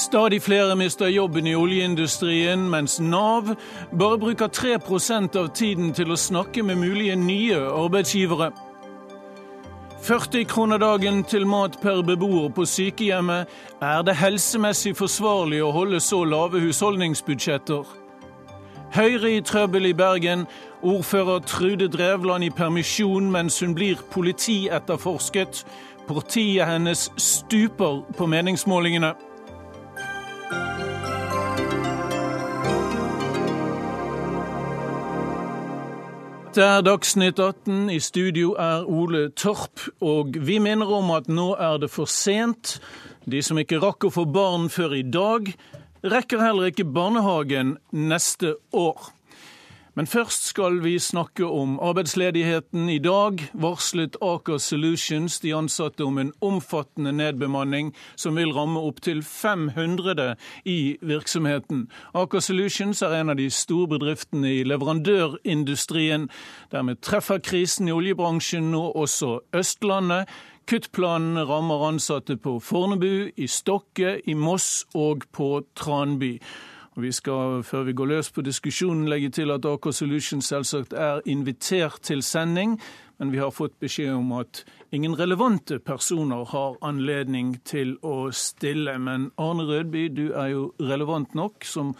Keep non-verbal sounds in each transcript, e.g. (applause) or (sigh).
Stadig flere mister jobben i oljeindustrien, mens Nav bare bruker 3% av tiden til å snakke med mulige nye arbeidsgivere. 40 kroner dagen til mat per beboer på sykehjemmet. Er det helsemessig forsvarlig å holde så lave husholdningsbudsjetter? Høyre i trøbbel i Bergen. Ordfører Trude Drevland i permisjon mens hun blir politietterforsket. Partiet hennes stuper på meningsmålingene. Det er Dagsnytt 18. I studio er Ole Torp. Og vi minner om at nå er det for sent. De som ikke rakk å få barn før i dag, rekker heller ikke barnehagen neste år. Men først skal vi snakke om arbeidsledigheten. I dag varslet Aker Solutions de ansatte om en omfattende nedbemanning som vil ramme opptil 500 i virksomheten. Aker Solutions er en av de store bedriftene i leverandørindustrien. Dermed treffer krisen i oljebransjen nå også Østlandet. Kuttplanene rammer ansatte på Fornebu, i Stokke, i Moss og på Tranby. Vi skal, før vi går løs på diskusjonen, legge til at AK Solutions selvsagt er invitert til sending, men vi har fått beskjed om at ingen relevante personer har anledning til å stille. Men Arne Rødby, du er jo relevant nok som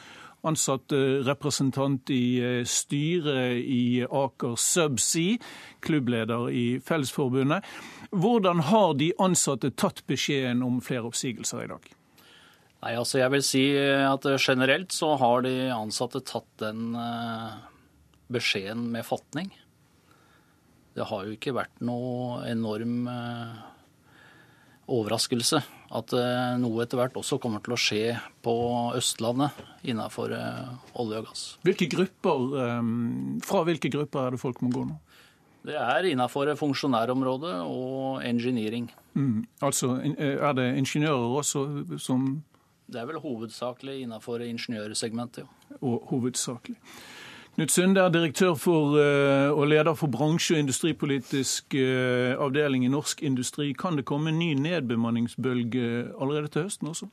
ansatt representant i eh, styret i Aker Subsea, klubbleder i Fellesforbundet. Hvordan har de ansatte tatt beskjeden om flere oppsigelser i dag? Nei, altså jeg vil si at generelt så har de ansatte tatt den eh, beskjeden med fatning. Det har jo ikke vært noe enorm eh, overraskelse at eh, noe etter hvert også kommer til å skje på Østlandet innenfor olje og gass. Hvilke grupper, fra hvilke grupper er det folk må gå nå? Det er innenfor funksjonærområdet og engineering. Mm, altså er det ingeniører også som det er vel hovedsakelig innenfor ingeniørsegmentet, jo. Og hovedsakelig. Knut Sunde er direktør for, eh, og leder for bransje- og industripolitisk eh, avdeling i Norsk Industri. Kan det komme en ny nedbemanningsbølge allerede til høsten også?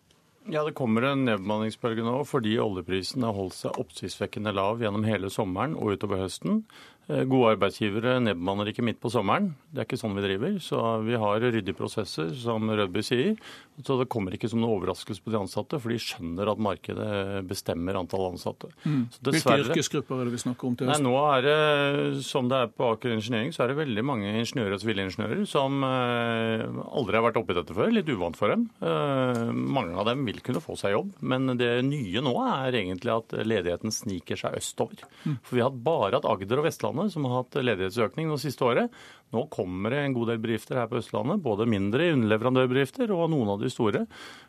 Ja, det kommer en nedbemanningsbølge nå fordi oljeprisen har holdt seg oppsiktsvekkende lav gjennom hele sommeren og utover høsten. Eh, gode arbeidsgivere nedbemanner ikke midt på sommeren. Det er ikke sånn vi driver. Så vi har ryddige prosesser, som Rødby sier. Så det kommer ikke som noen overraskelse på de ansatte, for de skjønner at markedet bestemmer antall ansatte. Mm. Hvilke yrkesgrupper er det vi snakker om til høsten? Nå er det, som det er på Aker Ingeniering, så er det veldig mange ingeniører og sivilingeniører som eh, aldri har vært oppi dette før. Litt uvant for dem. Eh, mange av dem vil kunne få seg jobb, men det nye nå er egentlig at ledigheten sniker seg østover. Mm. For vi har bare hatt Agder og Vestlandet Østlandet, som har hatt ledighetsøkning det siste året. Nå kommer det en god del bedrifter her på Østlandet, både mindre underleverandørbedrifter og noen av de store.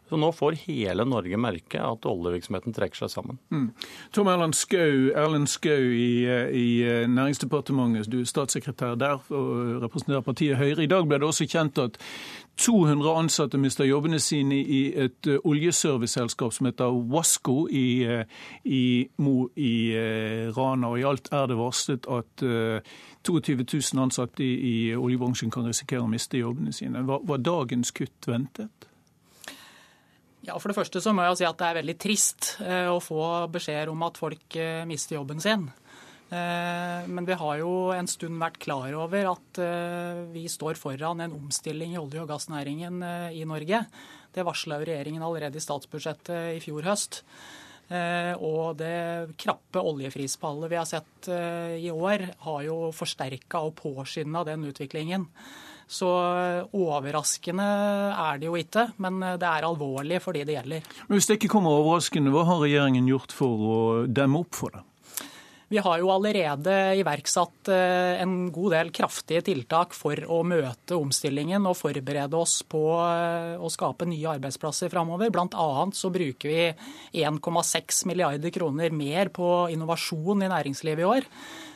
Så nå får hele Norge merke at oljevirksomheten trekker seg sammen. Mm. Tom Erlend Skau, Erlend Skau i, i, Næringsdepartementet, du er statssekretær der og representerer partiet Høyre. I dag ble det også kjent at 200 ansatte mister jobbene sine i et oljeserviceselskap som heter Wasco i, i Mo i eh, Rana. Og I alt er det varslet at 22 000 ansatte i, i oljebransjen kan risikere å miste jobbene sine. Var, var dagens kutt ventet? Ja, For det første så må jeg si at det er veldig trist eh, å få beskjeder om at folk eh, mister jobben sin. Eh, men vi har jo en stund vært klar over at vi står foran en omstilling i olje- og gassnæringen i Norge. Det varsla jo regjeringen allerede i statsbudsjettet i fjor høst. Og det krappe oljefrispallet vi har sett i år, har jo forsterka og påskynda den utviklingen. Så overraskende er det jo ikke, men det er alvorlig for de det gjelder. Men Hvis det ikke kommer overraskende, hva har regjeringen gjort for å demme opp for det? Vi har jo allerede iverksatt eh, en god del kraftige tiltak for å møte omstillingen og forberede oss på eh, å skape nye arbeidsplasser framover. Bl.a. så bruker vi 1,6 milliarder kroner mer på innovasjon i næringslivet i år.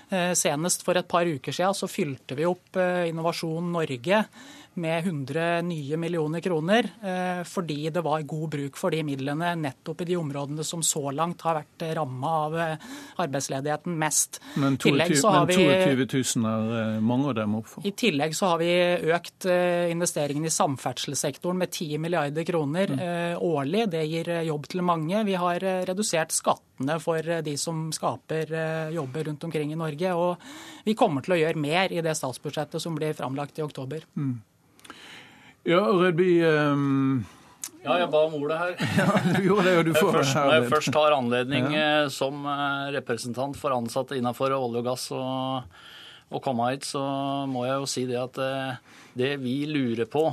Eh, senest for et par uker siden så fylte vi opp Innovasjon Norge med 100 nye millioner kroner, eh, fordi det var god bruk for de midlene nettopp i de områdene som så langt har vært ramma av eh, arbeidsledigheten mest. Men 22, men 22 000 er mange av dem opp for? I tillegg så har vi økt investeringene i samferdselssektoren med 10 milliarder kroner mm. årlig. Det gir jobb til mange. Vi har redusert skattene for de som skaper jobber rundt omkring i Norge. Og vi kommer til å gjøre mer i det statsbudsjettet som blir framlagt i oktober. Mm. Ja, Rødby um... Ja, jeg ba om ordet her. (laughs) Ja, du gjorde det, og du får først, Når jeg først har anledning ja. Eh, som eh, representant for ansatte innenfor olje og gass og, og komme hit, så må jeg jo si det at eh, det vi lurer på,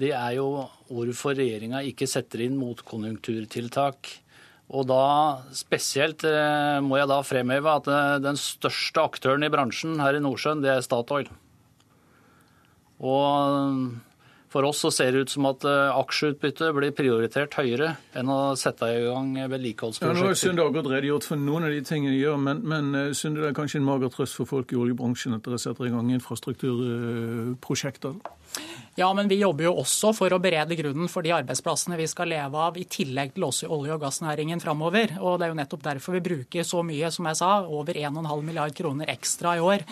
det er jo hvorfor regjeringa ikke setter inn motkonjunkturtiltak. Og da spesielt må jeg da fremheve at den største aktøren i bransjen her i Nordsjøen, det er Statoil. Og for oss så ser det ut som at aksjeutbytte aksjeutbyttet blir prioritert høyere enn å sette i gang vedlikeholdsprosjekter. Ja, nå har Sunde akkurat redegjort for noen av de tingene de gjør, men, men eh, Sunde, det er kanskje en mager trøst for folk i oljebransjen at dere setter i gang infrastrukturprosjekter? Ja, men vi jobber jo også for å berede grunnen for de arbeidsplassene vi skal leve av, i tillegg til også olje- og gassnæringen framover. Og det er jo nettopp derfor vi bruker så mye, som jeg sa, over 1,5 milliard kroner ekstra i år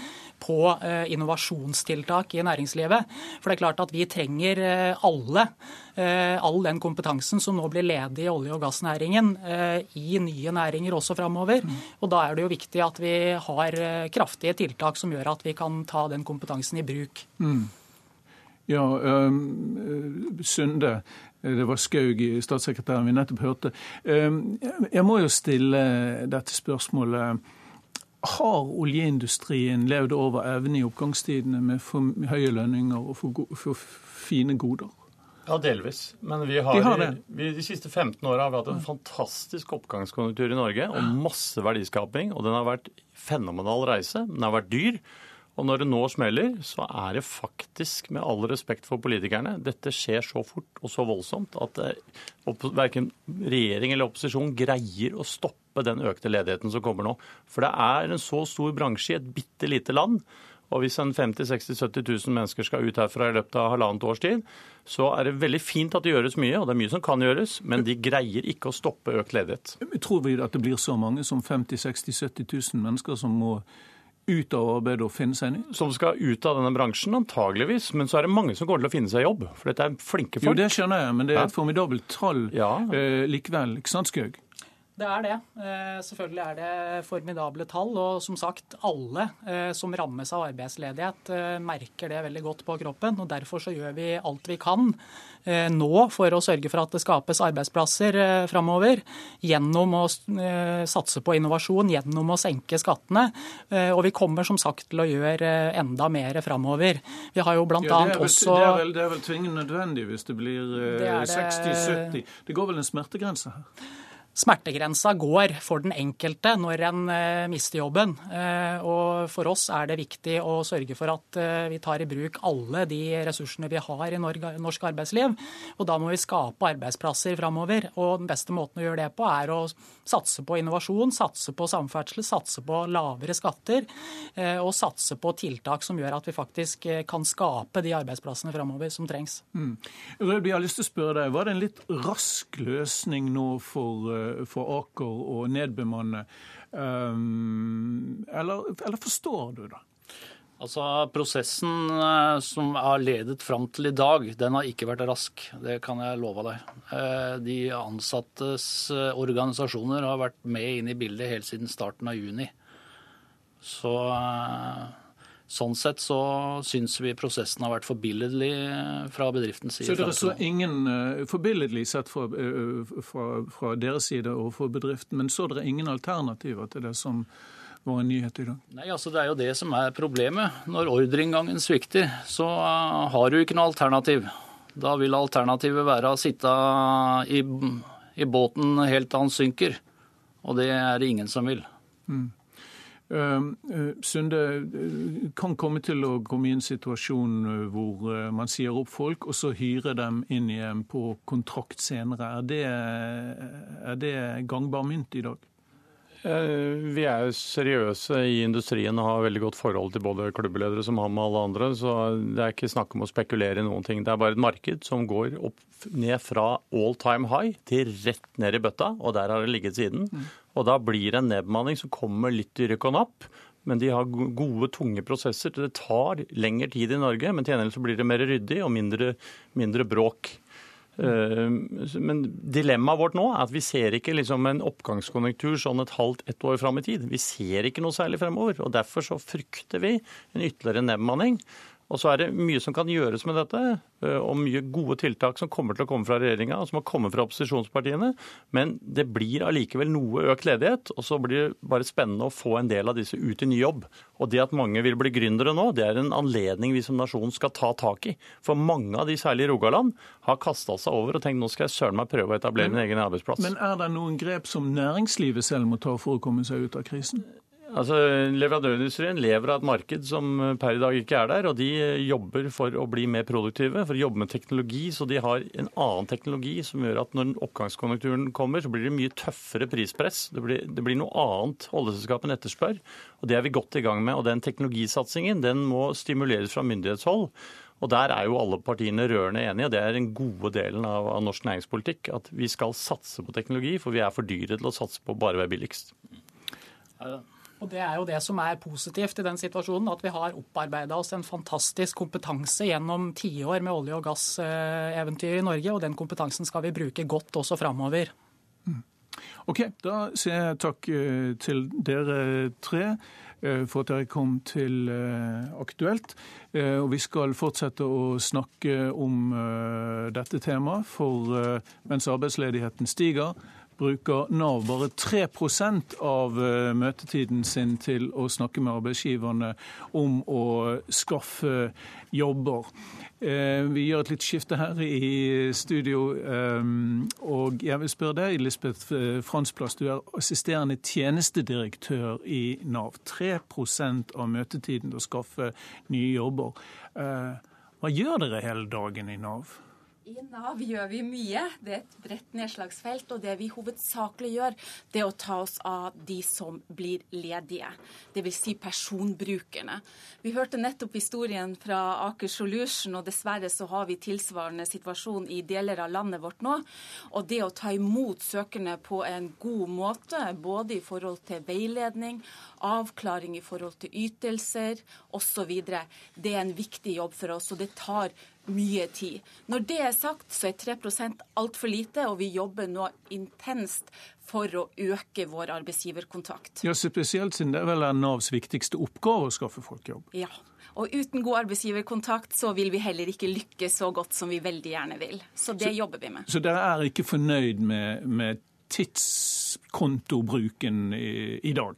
på eh, innovasjonstiltak i næringslivet. For det er klart at vi trenger eh, alle, eh, all den kompetansen som nå blir ledig i olje- og gassnæringen, i nye næringer også framover. Og da er det jo viktig at vi har kraftige tiltak som gjør at vi kan ta den kompetansen i bruk. Mm. Ja, um, Sunde. Det var Skaug, statssekretæren vi nettopp hørte. Um, jeg må jo stille dette spørsmålet. Har oljeindustrien levd over evne i oppgangstidene med for høye lønninger og for, for fine goder? Ja, delvis. Men vi har, de, har vi, de siste 15 åra har vi hatt en fantastisk oppgangskonjunktur i Norge og masse verdiskaping. Og den har vært fenomenal reise. Den har vært dyr. Og når det nå smeller, så er det faktisk, med all respekt for politikerne, dette skjer så fort og så voldsomt at eh, verken regjering eller opposisjon greier å stoppe den økte ledigheten som kommer nå. For det er en så stor bransje i et bitte lite land. Og hvis en 50 60 70 000 mennesker skal ut herfra i løpet av halvannet års tid, så er det veldig fint at det gjøres mye, og det er mye som kan gjøres, men de greier ikke å stoppe økt ledighet. Tror vi at det blir så mange som 50 60 70 000 mennesker som må ut av arbeidet og finne seg ny? Som skal ut av denne bransjen, antageligvis. Men så er det mange som går til å finne seg jobb. For dette er flinke folk. Jo, det skjønner jeg, men det er et formidabelt tall ja. eh, likevel. Ikke sant, Skaug? Det er det. Eh, selvfølgelig er det formidable tall. Og som sagt, alle eh, som rammes av arbeidsledighet, eh, merker det veldig godt på kroppen. og Derfor så gjør vi alt vi kan nå for å sørge for at det skapes arbeidsplasser framover. Gjennom å satse på innovasjon, gjennom å senke skattene. Og vi kommer som sagt til å gjøre enda mer framover. Vi har jo bl.a. ja, annet også det er, vel, det er vel tvingende nødvendig hvis det blir 60-70. Det går vel en smertegrense her? Smertegrensa går for den enkelte når en eh, mister jobben. Eh, og For oss er det viktig å sørge for at eh, vi tar i bruk alle de ressursene vi har i norsk arbeidsliv. Og Da må vi skape arbeidsplasser framover. Og den beste måten å gjøre det på, er å satse på innovasjon, satse på samferdsel, satse på lavere skatter og satse på tiltak som gjør at vi faktisk kan skape de arbeidsplassene framover som trengs. Mm. Rødby, jeg har lyst til å spørre deg, Var det en litt rask løsning nå for for Aker å nedbemanne. Um, eller, eller forstår du det? Altså, Prosessen eh, som har ledet fram til i dag, den har ikke vært rask. Det kan jeg love deg. Eh, de ansattes eh, organisasjoner har vært med inn i bildet helt siden starten av juni. Så Sånn sett så syns vi prosessen har vært forbilledlig fra bedriftens side. Så dere så ingen uh, forbilledlig sett fra, uh, fra, fra, deres side overfor bedriften, men så er det ingen alternativer til det som var en nyhet i dag? Nei, altså Det er jo det som er problemet. Når ordreinngangen svikter, så uh, har du ikke noe alternativ. Da vil alternativet være å sitte i, i båten helt til han synker. Og det er det ingen som vil. Mm. Ehm, eh, Sunde eh, kan komme til å komme i en situasjon eh, hvor man sier opp folk, og så hyrer dem inn igjen på kontrakt senere. Er det, er det gangbar mynt i dag? Vi er jo seriøse i industrien og har veldig godt forhold til både klubbledere som ham og alle andre, så det er ikke snakk om å spekulere i noen ting. Det er bare et marked som går opp ned fra all time high til rett ned i bøtta, og der har det ligget siden. Og da blir det en nedbemanning som kommer litt i rykk og napp. Men de har gode, tunge prosesser. Det tar lengre tid i Norge, men til gjengjeld så blir det mer ryddig og mindre, mindre bråk. Eh, men dilemmaet vårt nå er at vi ser ikke liksom en oppgangskonjunktur sånn et halvt, ett år fram i tid. Vi ser ikke noe særlig fremover. og Derfor så frykter vi en ytterligere nedbemanning. Og så er det mye som kan gjøres med dette, eh, og mye gode tiltak som kommer til å komme fra regjeringa og som har kommet fra opposisjonspartiene. Men det blir allikevel noe økt ledighet, og så blir det bare spennende å få en del av disse ut i ny jobb. Og det at mange vil bli gründere nå, det er en anledning vi som nasjon skal ta tak i. For mange av de, særlig i Rogaland, har kasta seg over og tenkt nå skal jeg søren meg prøve å etablere min egen arbeidsplass. Men er det noen grep som næringslivet selv må ta for å komme seg ut av krisen? Altså, Leverandørindustrien lever av et marked som per i dag ikke er der, og de jobber for å bli mer produktive, for å jobbe med teknologi. Så de har en annen teknologi som gjør at når oppgangskonjunkturen kommer, så blir det mye tøffere prispress. Det blir, det blir noe annet oljeselskapene etterspør, og det er vi godt i gang med. Og den teknologisatsingen den må stimuleres fra myndighetshold. Og Der er jo alle partiene rørende enige, og det er den gode delen av, av norsk næringspolitikk. At vi skal satse på teknologi, for vi er for dyre til å satse på bare å være billigst. Ja. Og Det er jo det som er positivt i den situasjonen, at vi har opparbeida oss en fantastisk kompetanse gjennom tiår med olje- og gasseventyr i Norge, og den kompetansen skal vi bruke godt også framover. Mm. Ok, Da sier jeg takk eh, til dere tre eh, for at dere kom til eh, Aktuelt. Og vi skal fortsette å snakke om dette temaet, for mens arbeidsledigheten stiger, bruker Nav bare 3% av eh, møtetiden sin til å snakke med arbeidsgiverne om å skaffe jobber. Eh, vi gjør et litt skifte her i studio, eh, og jeg vil spørre deg, Lisbeth Fransplass. Du er assisterende tjenestedirektør i Nav. 3% av møtetiden til å skaffe nye jobber. Hva gjør dere hele dagen i Nav? I Nav gjør vi mye. Det er et bredt nedslagsfelt. Og det vi hovedsakelig gjør, det er å ta oss av de som blir ledige. Dvs. Si personbrukerne. Vi hørte nettopp historien fra Aker Solution, og dessverre så har vi tilsvarende situasjon i deler av landet vårt nå. Og det å ta imot søkerne på en god måte, både i forhold til veiledning, avklaring i forhold til ytelser osv., det er en viktig jobb for oss. Og det tar mye tid. Når det er sagt, så er 3% altfor lite, og vi jobber nå intenst for å øke vår arbeidsgiverkontakt. Ja, Spesielt siden det er vel Navs viktigste oppgave å skaffe folk jobb. Ja. Og uten god arbeidsgiverkontakt så vil vi heller ikke lykkes så godt som vi veldig gjerne vil. Så det så, jobber vi med. Så dere er ikke fornøyd med, med tidskontobruken i, i dag?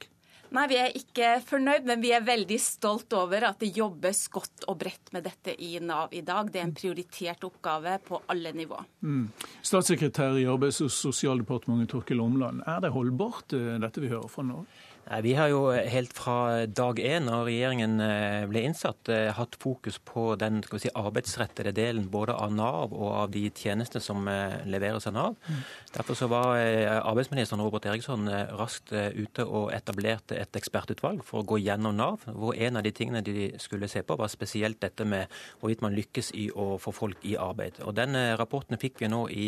Nei, vi er ikke fornøyd, men vi er veldig stolt over at det jobbes godt og bredt med dette i Nav i dag. Det er en prioritert oppgave på alle nivå. Mm. Statssekretær i Arbeids- og sosialdepartementet Torkil Omland, er det holdbart eh, dette vi hører fra Nav? Vi har jo helt fra dag én når regjeringen eh, ble innsatt, eh, hatt fokus på den si, arbeidsrettede delen både av Nav og av de tjenestene som eh, leveres av Nav. Mm. Derfor så var arbeidsministeren Robert Eriksson raskt ute og etablerte et ekspertutvalg for å gå gjennom Nav, hvor en av de tingene de skulle se på, var spesielt dette med hvorvidt man lykkes i å få folk i arbeid. Og Den rapporten fikk vi nå i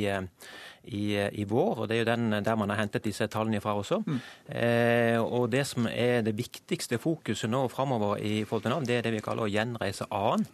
i, i, vår, og det er jo den der man har hentet disse tallene fra også. Mm. Eh, og Det som er det viktigste fokuset nå framover i forhold til Nav, det er det vi kaller å gjenreise A-en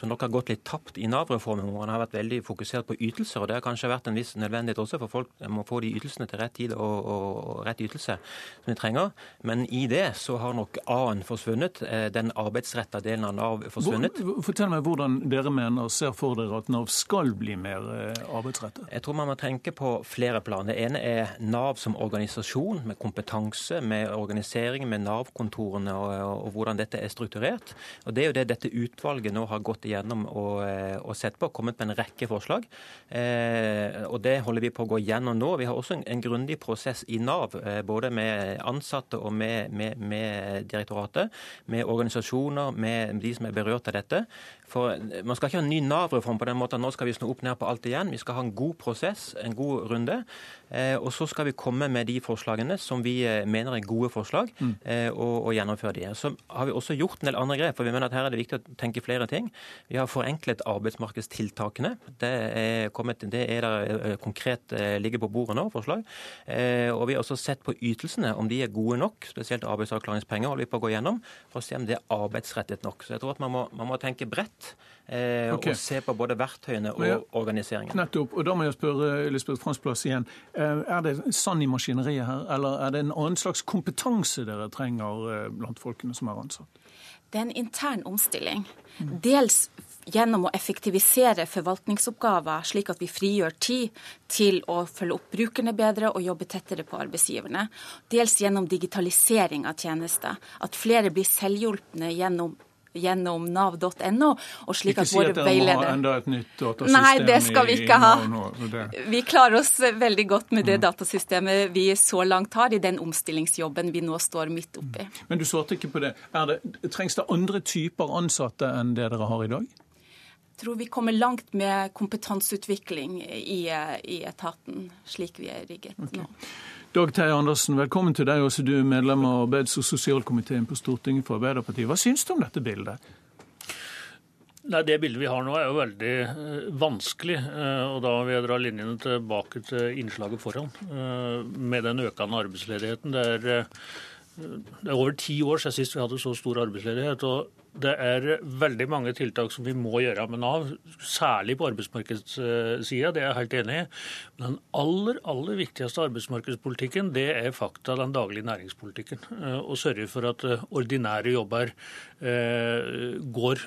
som nok har gått litt tapt i Nav-reformen, hvor man har vært veldig fokusert på ytelser. og Det har kanskje vært en viss nødvendighet også, for folk må få de ytelsene til rett tid og, og, og rett ytelse som de trenger. Men i det så har nok A-en forsvunnet. Eh, den arbeidsretta delen av Nav forsvunnet. Hvor, fortell meg hvordan dere mener, ser for dere at Nav skal bli mer eh, arbeidsrettet? Jeg tror man må tenke på flere plan. Det ene er Nav som organisasjon, med kompetanse, med organisering, med Nav-kontorene og, og, hvordan dette er strukturert. Og Det er jo det dette utvalget nå har gått igjennom og, og sett på, kommet med en rekke forslag. Eh, og Det holder vi på å gå gjennom nå. Vi har også en, en grundig prosess i Nav, eh, både med ansatte og med, med, med direktoratet, med organisasjoner, med de som er berørt av dette. For Man skal ikke ha en ny Nav-reform på den måten. Nå skal vi snu opp ned på alt igjen. Vi skal ha en god prosess, en god runde. Eh, og så skal vi komme med de forslagene som vi eh, mener er gode forslag, mm. Eh, og, og, gjennomføre de. Så har vi også gjort en del andre grep, for vi mener at her er det viktig å tenke flere ting. Vi har forenklet arbeidsmarkedstiltakene. Det er, kommet, det er der konkret ligger på bordet nå, forslag. Og vi har også sett på ytelsene, om de er gode nok, spesielt arbeidsavklaringspenger holder vi på å gå gjennom, for å se om det er arbeidsrettet nok. Så jeg tror at man må, man må tenke bredt okay. og se på både verktøyene og ja, organiseringen. Nettopp. Og da må jeg spørre Elisabeth Fransplass igjen. Eh, er det sand i maskineriet her, eller er det en annen slags kompetanse dere trenger eh, blant folkene som er ansatt? Det er en intern omstilling. Dels gjennom å effektivisere forvaltningsoppgaver, slik at vi frigjør tid til å følge opp brukerne bedre og jobbe tettere på arbeidsgiverne. Dels gjennom digitalisering av tjenester. At flere blir selvhjulpne gjennom gjennom nav.no. og slik at våre veiledere... Ikke si at dere må ha enda et nytt datasystem Nei, det skal vi ikke ha. Vi klarer oss veldig godt med det mm. datasystemet vi så langt har i den omstillingsjobben vi nå står midt oppi. Mm. Men du svarte ikke på det. det. Trengs det andre typer ansatte enn det dere har i dag? Jeg tror vi kommer langt med kompetanseutvikling i, i etaten, slik vi er rigget okay. nå. Dag Terje Andersen, velkommen til deg. Også du er medlem av arbeids- og sosialkomiteen på Stortinget for Arbeiderpartiet. Hva syns du om dette bildet? Nei, Det bildet vi har nå er jo veldig uh, vanskelig. Uh, og Da vil jeg dra linjene tilbake til innslaget foran. Uh, med den økende arbeidsledigheten. Det er, det er over ti år siden sist vi hadde så stor arbeidsledighet. og det er veldig mange tiltak som vi må gjøre med Nav, særlig på arbeidsmarkedssida, det er jeg helt enig i. Men den aller, aller viktigste arbeidsmarkedspolitikken, det er fakta den daglige næringspolitikken. Eh, å sørge for at eh, ordinære jobber eh, går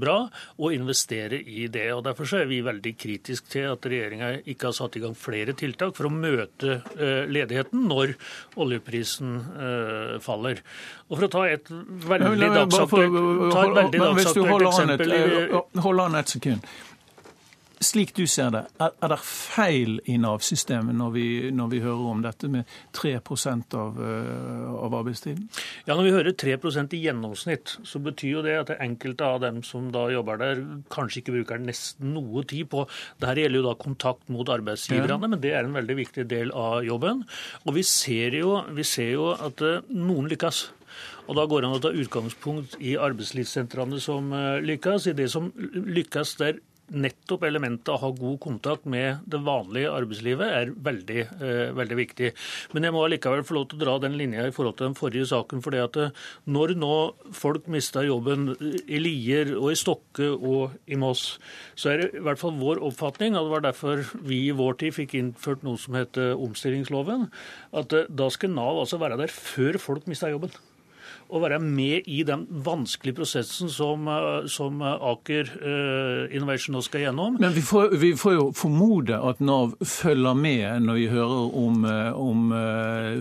bra, og investere i det. Og Derfor er vi veldig kritiske til at regjeringa ikke har satt i gang flere tiltak for å møte ledigheten når oljeprisen faller. Og For å ta et veldig dagsaktuelt ta et veldig dagsaktuelt eksempel. Eh, hold an et sekund. Slik du ser det, er, er det feil i Nav-systemet når, når, vi hører om dette med 3% av, eh, av arbeidstiden? Ja, Når vi hører 3% i gjennomsnitt, så betyr jo det at enkelte av dem som da jobber der, kanskje ikke bruker nesten noe tid på Dette gjelder jo da kontakt mot arbeidsgiverne, ja. men det er en veldig viktig del av jobben. Og vi ser jo, vi ser jo at eh, noen lykkes. Og Da går det an å ta utgangspunkt i arbeidslivssentrene som eh, lykkes. I det som lykkes der nettopp elementet å ha god kontakt med det vanlige arbeidslivet er veldig, eh, veldig viktig. Men jeg må allikevel få lov til å dra den linja i forhold til den forrige saken. fordi at eh, Når nå folk mister jobben i Lier og i Stokke og i Moss, så er det i hvert fall vår oppfatning, og det var derfor vi i vår tid fikk innført noe som heter omstillingsloven, at eh, da skal Nav altså være der før folk mister jobben å være med i den vanskelige prosessen som, eh, som Aker uh, Innovation nå skal gjennom. Men vi får, vi får, jo formode at Nav følger med når vi hører om, eh, om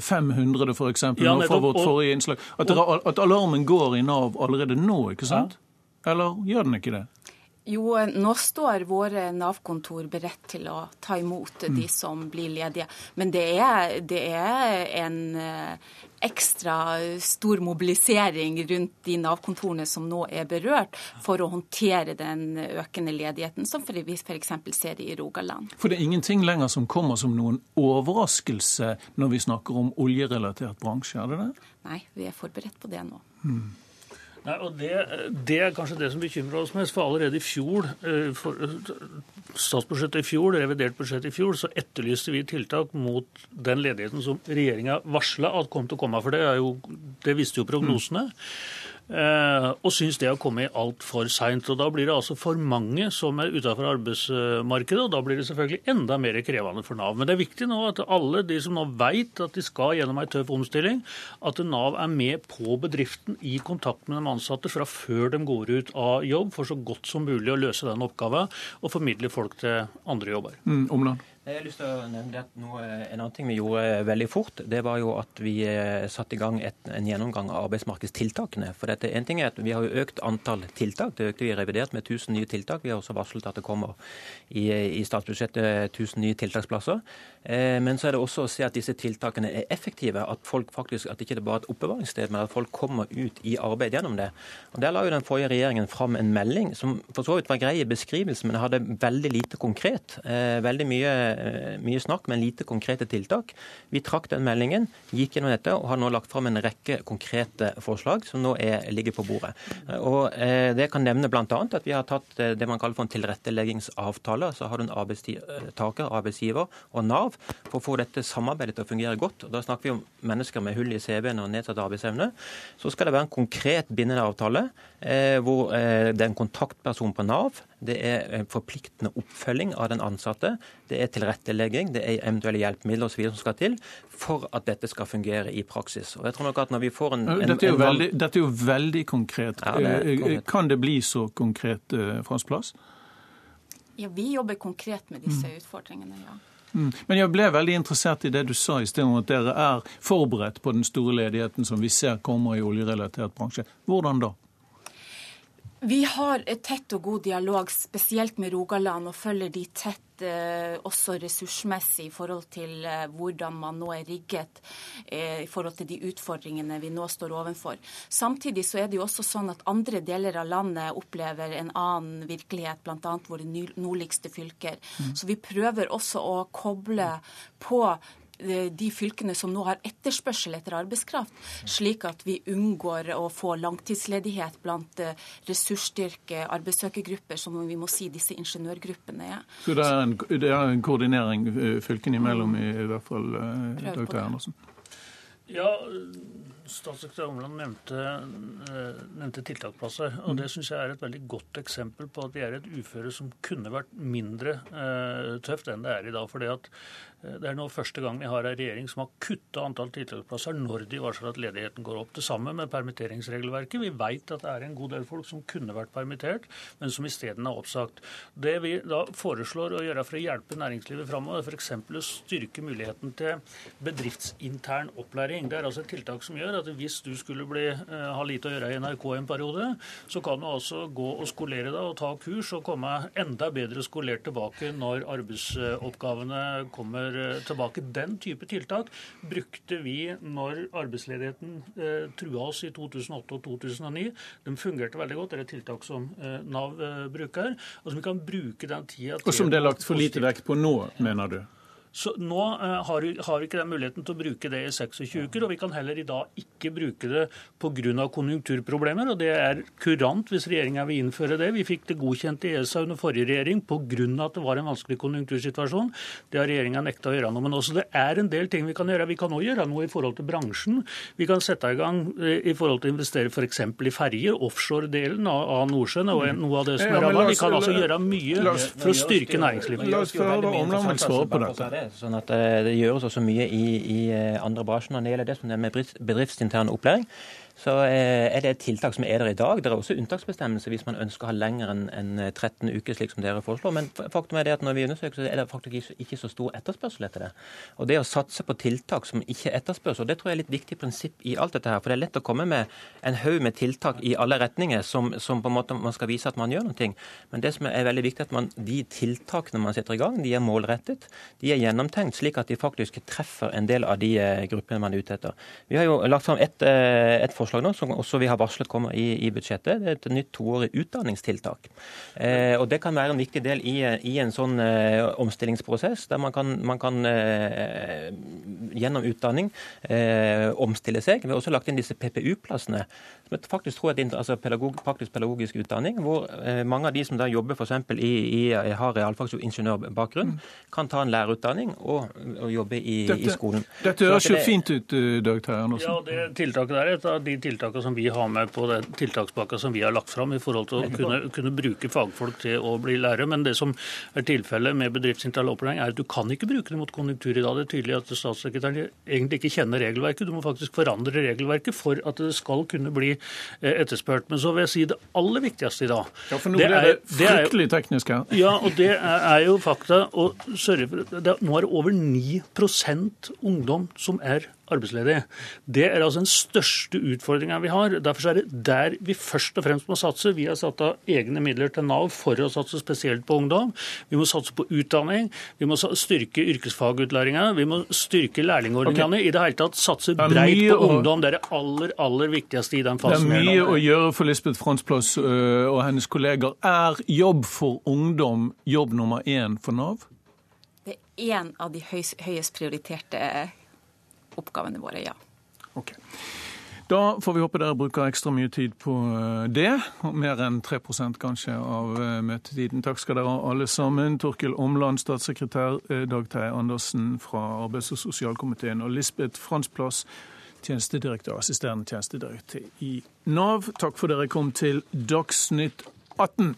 500 f.eks. Ja, fra vårt forrige innslag. At, at, alarmen går i Nav allerede nå, ikke sant? Ja. Eller gjør den ikke det? Jo, nå står våre Nav-kontor beredt til å ta imot de mm. som blir ledige. Men det er, det er en ekstra stor mobilisering rundt de Nav-kontorene som nå er berørt, for å håndtere den økende ledigheten, som vi f.eks. ser i Rogaland. For det er ingenting lenger som kommer som noen overraskelse når vi snakker om oljerelatert bransje, er det det? Nei, vi er forberedt på det nå. Hmm. Nei, og det, det, er kanskje det som bekymrer oss mest. For allerede i fjor, eh, for, statsbudsjettet i fjor, revidert budsjett i fjor, så etterlyste vi tiltak mot den ledigheten som regjeringa varsla at kom til å komme. For det, jo, det visste jo prognosene. Mm. Eh, og syns det har kommet altfor seint. Da blir det altså for mange som er utenfor arbeidsmarkedet, og da blir det selvfølgelig enda mer krevende for Nav. Men det er viktig nå at alle de som nå vet at de skal gjennom en tøff omstilling, at Nav er med på bedriften i kontakt med de ansatte fra før de går ut av jobb, for så godt som mulig å løse den oppgaven og formidle folk til andre jobber. Mm, Jeg har lyst til å nevne at noe, En annen ting vi gjorde veldig fort, det var jo at vi eh, satte i gang et, en gjennomgang av arbeidsmarkedstiltakene. For dette, en ting er at Vi har jo økt antall tiltak. Det økte vi revidert med 1000 nye tiltak. Vi har også varslet at det kommer i, i statsbudsjettet 1000 nye tiltaksplasser. Eh, men så er det også å se at disse tiltakene er effektive. At folk faktisk, at ikke det bare er et oppbevaringssted, men at folk kommer ut i arbeid gjennom det. Og Der la jo den forrige regjeringen fram en melding som for så vidt var grei i beskrivelsen, men hadde veldig lite konkret. Eh, veldig mye Eh, mye snakk, men lite konkrete tiltak. Vi trakk den meldingen, gikk gjennom dette og har nå lagt fram en rekke konkrete forslag som nå er, ligger på bordet. Og Det kan nevne bl.a. at vi har tatt det man kaller for en tilretteleggingsavtale. Så har du en arbeidstaker, arbeidsgiver og Nav for å få dette samarbeidet til å fungere godt. Og Da snakker vi om mennesker med hull i CV-en og nedsatt arbeidsevne. Så skal det være en konkret bindende avtale hvor det er en kontaktperson på Nav det er forpliktende oppfølging av den ansatte, det er tilrettelegging, det er eventuelle hjelpemidler osv. som skal til for at dette skal fungere i praksis. Og jeg tror nok at når vi får en... en dette, er veldig, dette, er jo veldig, konkret. Ja, det eh, konkret. Kan det bli så konkret, uh, Frans Plass? Ja, vi jobber konkret med disse mm. utfordringene, ja. Mm. Men jeg ble veldig interessert i det du sa i sted om at dere er forberedt på den store ledigheten som vi ser kommer i oljerelatert bransje. Hvordan da? Vi har et tett og god dialog, spesielt med Rogaland, og følger de tett eh, også ressursmessig i forhold til eh, hvordan man nå er rigget eh, i forhold til de utfordringene vi nå står overfor. Samtidig så er det jo også sånn at andre deler av landet opplever en annen virkelighet, bl.a. våre nordligste fylker. Mm. Så vi prøver også å koble på de fylkene som nå har etterspørsel etter arbeidskraft, slik at vi unngår å få langtidsledighet blant eh, ressursstyrke arbeidssøkergrupper, som vi må si disse ingeniørgruppene er. Så det er en, det er en koordinering eh, fylkene imellom, i, i hvert fall, dr. Andersen? Ja, Statssekretær Omland nevnte, nevnte, tiltaksplasser. og Det synes jeg er et veldig godt eksempel på at vi er et uføre som kunne vært mindre eh, tøft enn det er i dag. fordi at Eh, det er nå første gang vi har en regjering som har kutta antall tiltaksplasser når de varsler at ledigheten går opp. Det samme med permitteringsregelverket. Vi vet at det er en god del folk som kunne vært permittert, men som isteden er oppsagt. Det vi da foreslår å gjøre for å hjelpe næringslivet framover, er f.eks. å styrke muligheten til bedriftsintern opplæring. Det er altså et tiltak som gjør at hvis du skulle bli, eh, ha lite å gjøre i NRK en periode, så kan du altså gå og skolere deg og ta kurs og komme enda bedre skolert tilbake når arbeidsoppgavene kommer år eh, tilbake. Den type tiltak brukte vi når arbeidsledigheten eh, trua oss i 2008 og 2009. De fungerte veldig godt. Det er et tiltak som eh, Nav bruker. Og som vi kan bruke den tida til Og som det er lagt for lite vekt på nå, mener du? Så Nå uh, har, vi, har, vi, ikke den muligheten til å bruke det i 26 uker, og vi kan heller i dag ikke bruke det pga. konjunkturproblemer. og Det er kurant hvis regjeringa vil innføre det. Vi fikk det godkjent i ESA under forrige regjering pga. at det var en vanskelig konjunktursituasjon. Det har regjeringa nekta å gjøre noe med. så det er en del ting vi kan gjøre. Vi kan òg gjøre noe i forhold til bransjen. Vi kan sette i gang uh, i forhold til å investere f.eks. i ferjer. Offshore-delen av, av Nordsjøen og noe av det som er ramma. Vi kan altså gjøre mye for å styrke næringslivet. La oss høre om svare på dette sånn at eh, Det gjøres også mye i, i eh, andre bransjer når det gjelder det som er med bedriftsintern opplæring så eh, er det et tiltak som er der i dag. Det er også unntaksbestemmelser hvis man ønsker å ha lenger enn 13 eh, uker, slik som dere foreslår. Men faktum er det at når vi undersøker, så er det faktisk ikke så stor etterspørsel etter det. Og det å satse på tiltak som ikke etterspørs, og det tror jeg er litt viktig prinsipp i alt dette her. For det er lett å komme med en haug med tiltak i alle retninger som, som, på en måte man skal vise at man gjør noe. Men det som er veldig viktig, at man, de tiltakene man setter i gang, de er målrettet, de er gjennomtenkt, slik at de faktisk treffer en del av de eh, gruppene man er ute etter. Vi har jo lagt fram et, et forslag forslag nå, som også vi har varslet kommer i, i budsjettet. Det er et nytt toårig utdanningstiltak. Eh, og Det kan være en viktig del i, i en sånn eh, omstillingsprosess, der man kan, man kan eh, gjennom utdanning eh, omstille seg. Vi har også lagt inn disse PPU-plassene, faktisk tror er altså pedagog, praktisk pedagogisk utdanning, hvor eh, mange av de som da jobber f.eks. I, i, har realfags- og ingeniørbakgrunn, kan ta en lærerutdanning og, og jobbe i, dette, i skolen. Dette høres jo det, fint ut, eh, Dag Terje Andersen. Ja, det tiltaket der er et av de tiltakene som vi har med på den tiltakspakka som vi har lagt fram, i forhold til å kunne, kunne bruke fagfolk til å bli lærere. Men det som er tilfellet med bedriftsintern opplæring, er at du kan ikke bruke det mot konjunktur i dag. Det er tydelig at statssekretæren egentlig ikke kjenner regelverket. Du må faktisk forandre regelverket for at det skal kunne bli eh, etterspurt. Men så vil jeg si det aller viktigste i dag. Ja, for nå det, det fryktelig teknisk her. Ja, og det er, er jo fakta. Og sørge for, det, Nå er det over 9 ungdom som er arbeidsledige. Det er altså den største utfordringa vi har. Derfor er det der vi først og fremst må satse. Vi har satt av egne midler til Nav for å satse spesielt på ungdom. Vi må satse på utdanning. Vi må styrke yrkesfagutlæringa. Vi må styrke lærlingordningene. Okay. I det hele tatt satse breit på å... ungdom. Det er det aller, aller viktigste i den fasen. Det er mye å gjøre for Lisbeth Fransplass øh, og hennes kolleger. Er jobb for ungdom jobb nummer én for Nav? Det er en av de høyest prioriterte oppgavene våre, ja. Okay. Da får vi håpe dere bruker ekstra mye tid på eh, det. Mer enn 3% kanskje av eh, møtetiden. Takk skal dere ha alle sammen. Torkil Omland, statssekretær, eh, Dag Terje Andersen fra arbeids- og sosialkomiteen og Lisbeth Fransplass, tjenestedirektør, assisterende tjenestedirektør i Nav. Takk for dere kom til Dagsnytt 18.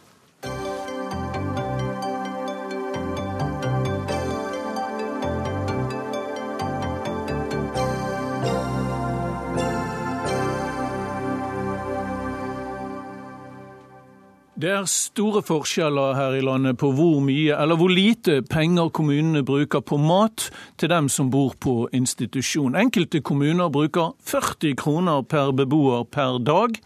Det er store forskjeller her i landet på hvor mye eller hvor lite penger kommunene bruker på mat til dem som bor på institusjon. Enkelte kommuner bruker 40 kroner per beboer per dag,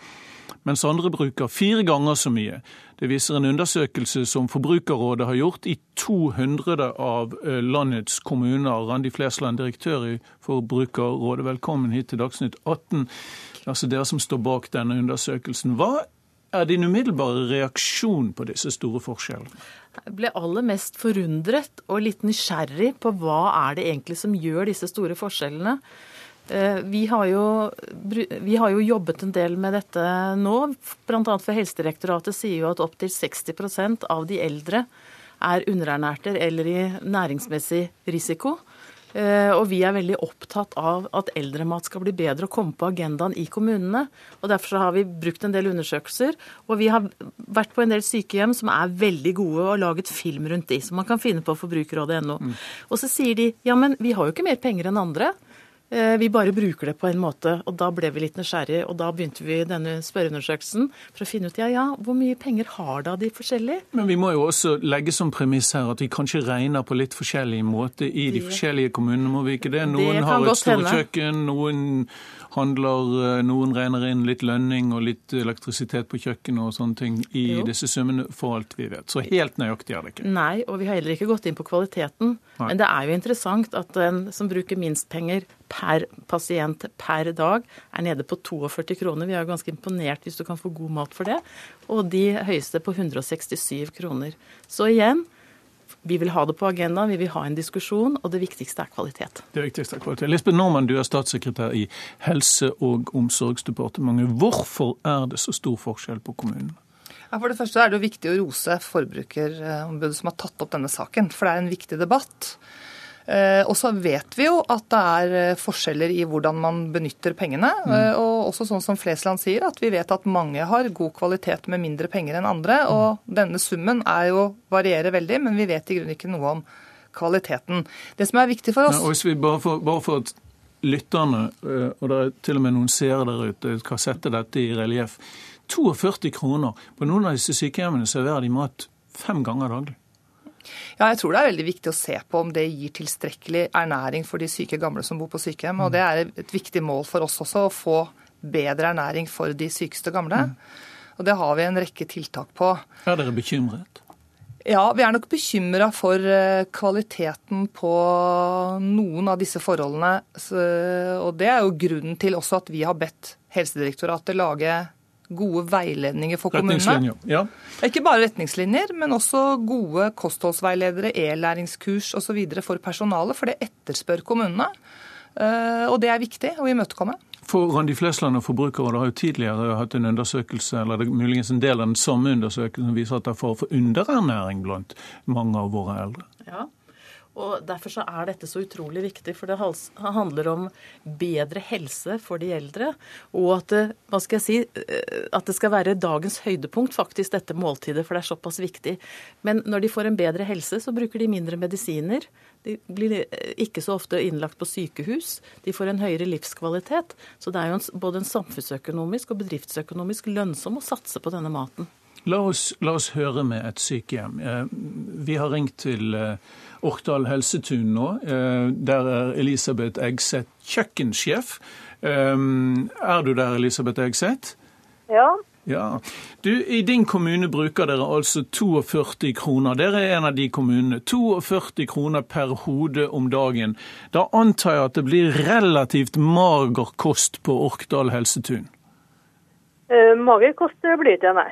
mens andre bruker fire ganger så mye. Det viser en undersøkelse som Forbrukerrådet har gjort i 200 av eh, landets kommuner. Randi Flesland, direktør i Forbrukerrådet, velkommen hit til Dagsnytt 18. Altså dere som står bak denne undersøkelsen. Hva er din umiddelbare reaksjon på disse store forskjellene? Jeg ble aller mest forundret og litt nysgjerrig på hva er det egentlig som gjør disse store forskjellene. Eh, vi har, jo, vi har jo jobbet en del med dette nå. Bl.a. for Helsedirektoratet sier jo at opptil 60% av de eldre er underernærte eller i næringsmessig risiko. Eh, og vi er veldig opptatt av at eldremat skal bli bedre og komme på agendaen i kommunene. og Derfor har vi brukt en del undersøkelser. Og vi har vært på en del sykehjem som er veldig gode og laget film rundt de, som man kan finne på forbrukerrådet.no. Mm. Og så sier de ja, men vi har jo ikke mer penger enn andre. Eh, vi bare bruker det på en måte, og da ble vi litt nysgjerrige. Og da begynte vi denne spørreundersøkelsen for å finne ut ja, ja, hvor mye penger har da de forskjellige? Men vi må jo også legge som premiss her at vi kanskje regner på litt forskjellig måte i de forskjellige kommunene, må vi ikke det? Noen det har et storkjøkken, noen handler eh, Noen regner inn litt lønning og litt elektrisitet på kjøkkenet og sånne ting i jo. disse summene, for alt vi vet. Så helt nøyaktig er det ikke. Nei, og vi har heller ikke gått inn på kvaliteten. Nei. Men det er jo interessant at den som bruker minst penger per pasient per dag, er nede på 42 kroner. Vi er jo ganske imponert hvis du kan få god mat for det. Og de høyeste på 167 kroner. Så igjen, vi vil ha det på agendaen, vi vil ha en diskusjon, og det viktigste er kvalitet. Det viktigste er kvalitet. Lisbeth Normann, du er statssekretær i Helse- og omsorgsdepartementet. Hvorfor er det så stor forskjell på kommunene? Ja, for det første er det jo viktig å rose Forbrukerombudet som har tatt opp denne saken, for det er en viktig debatt. Eh, og så vet vi jo at det er eh, forskjeller i hvordan man benytter pengene. Mm. Eh, og også sånn som Flesland sier, at vi vet at mange har god kvalitet med mindre penger enn andre. Mm. Og denne summen er jo, varierer veldig, men vi vet i grunnen ikke noe om kvaliteten. Det som er viktig for oss ja, hvis vi bare får, bare for lytterne, og det er til og med noen seere der ute, kan sette dette i relieff. 42 kroner. På noen av disse sykehjemmene serverer de mat fem ganger daglig. Ja, jeg tror det er veldig viktig å se på om det gir tilstrekkelig ernæring for de syke gamle som bor på sykehjem. Og det er et viktig mål for oss også, å få bedre ernæring for de sykeste gamle. Og det har vi en rekke tiltak på. Er dere bekymret? Ja, vi er nok bekymra for eh, kvaliteten på noen av disse forholdene. Og det er jo grunnen til også at vi har bedt Helsedirektoratet lage gode veiledninger for kommunene. Ja. Ikke bare retningslinjer, men også gode kostholdsveiledere, e-læringskurs osv. for personalet, for det etterspør kommunene. Eh, og det er viktig å imøtekomme. For Randi Flesland og Forbrukerrådet har jo tidligere hatt en undersøkelse, eller det er muligens en del av den samme undersøkelsen, som viser at det er fare for underernæring blant mange av våre eldre. Ja, Og Derfor så er dette så utrolig viktig, for det handler om bedre helse for de eldre. Og at det, hva skal jeg si, eh, at det skal være dagens høydepunkt, faktisk, dette måltidet, for det er såpass viktig. Men når de får en bedre helse, så bruker de mindre medisiner. De blir eh, ikke så ofte innlagt på sykehus. De får en høyere livskvalitet. Så det er jo en, både en samfunnsøkonomisk og bedriftsøkonomisk lønnsom å satse på denne maten. La oss, la oss høre med et sykehjem. Eh, vi har ringt til Orkdal helsetun nå. Eh, der er Elisabeth Eggseth kjøkkensjef. Eh, er du der, Elisabeth Eggseth? Ja. Ja. Du, I din kommune bruker dere altså 42 kroner. Dere er en av de kommunene. 42 kroner per hode om dagen. Da antar jeg at det blir relativt mager kost på Orkdal helsetun? Eh, mager kost blir det, nei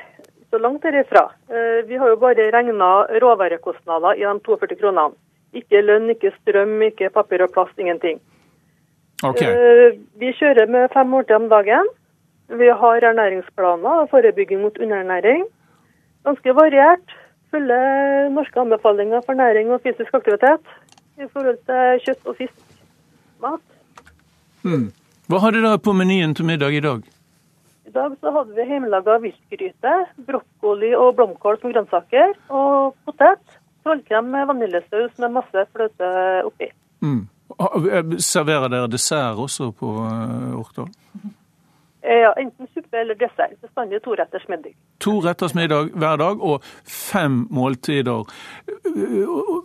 så langt derifra. Eh, vi har jo bare regna råvarekostnader i de 42 kronene. Ikke lønn, ikke strøm, ikke papir og plast, ingenting. Okay. Eh, vi kjører med fem måltider om dagen. Vi har ernæringsplaner og forebygging mot underernæring. Ganske variert. Følger norske anbefalinger for næring og fysisk aktivitet i forhold til kjøtt og fisk. Mat. Mm. Hva har dere på menyen til middag i dag? Dag så hadde vi hjemmelaga viltgryte, brokkoli og blomkål som grønnsaker, og potet. Trollkrem med vaniljesaus med masse fløte oppi. Mm. Serverer dere dessert også på uh, Orkdal? Eh, ja, enten suppe eller dessert. Bestandig toretters middag. To retters middag hver dag og fem måltider.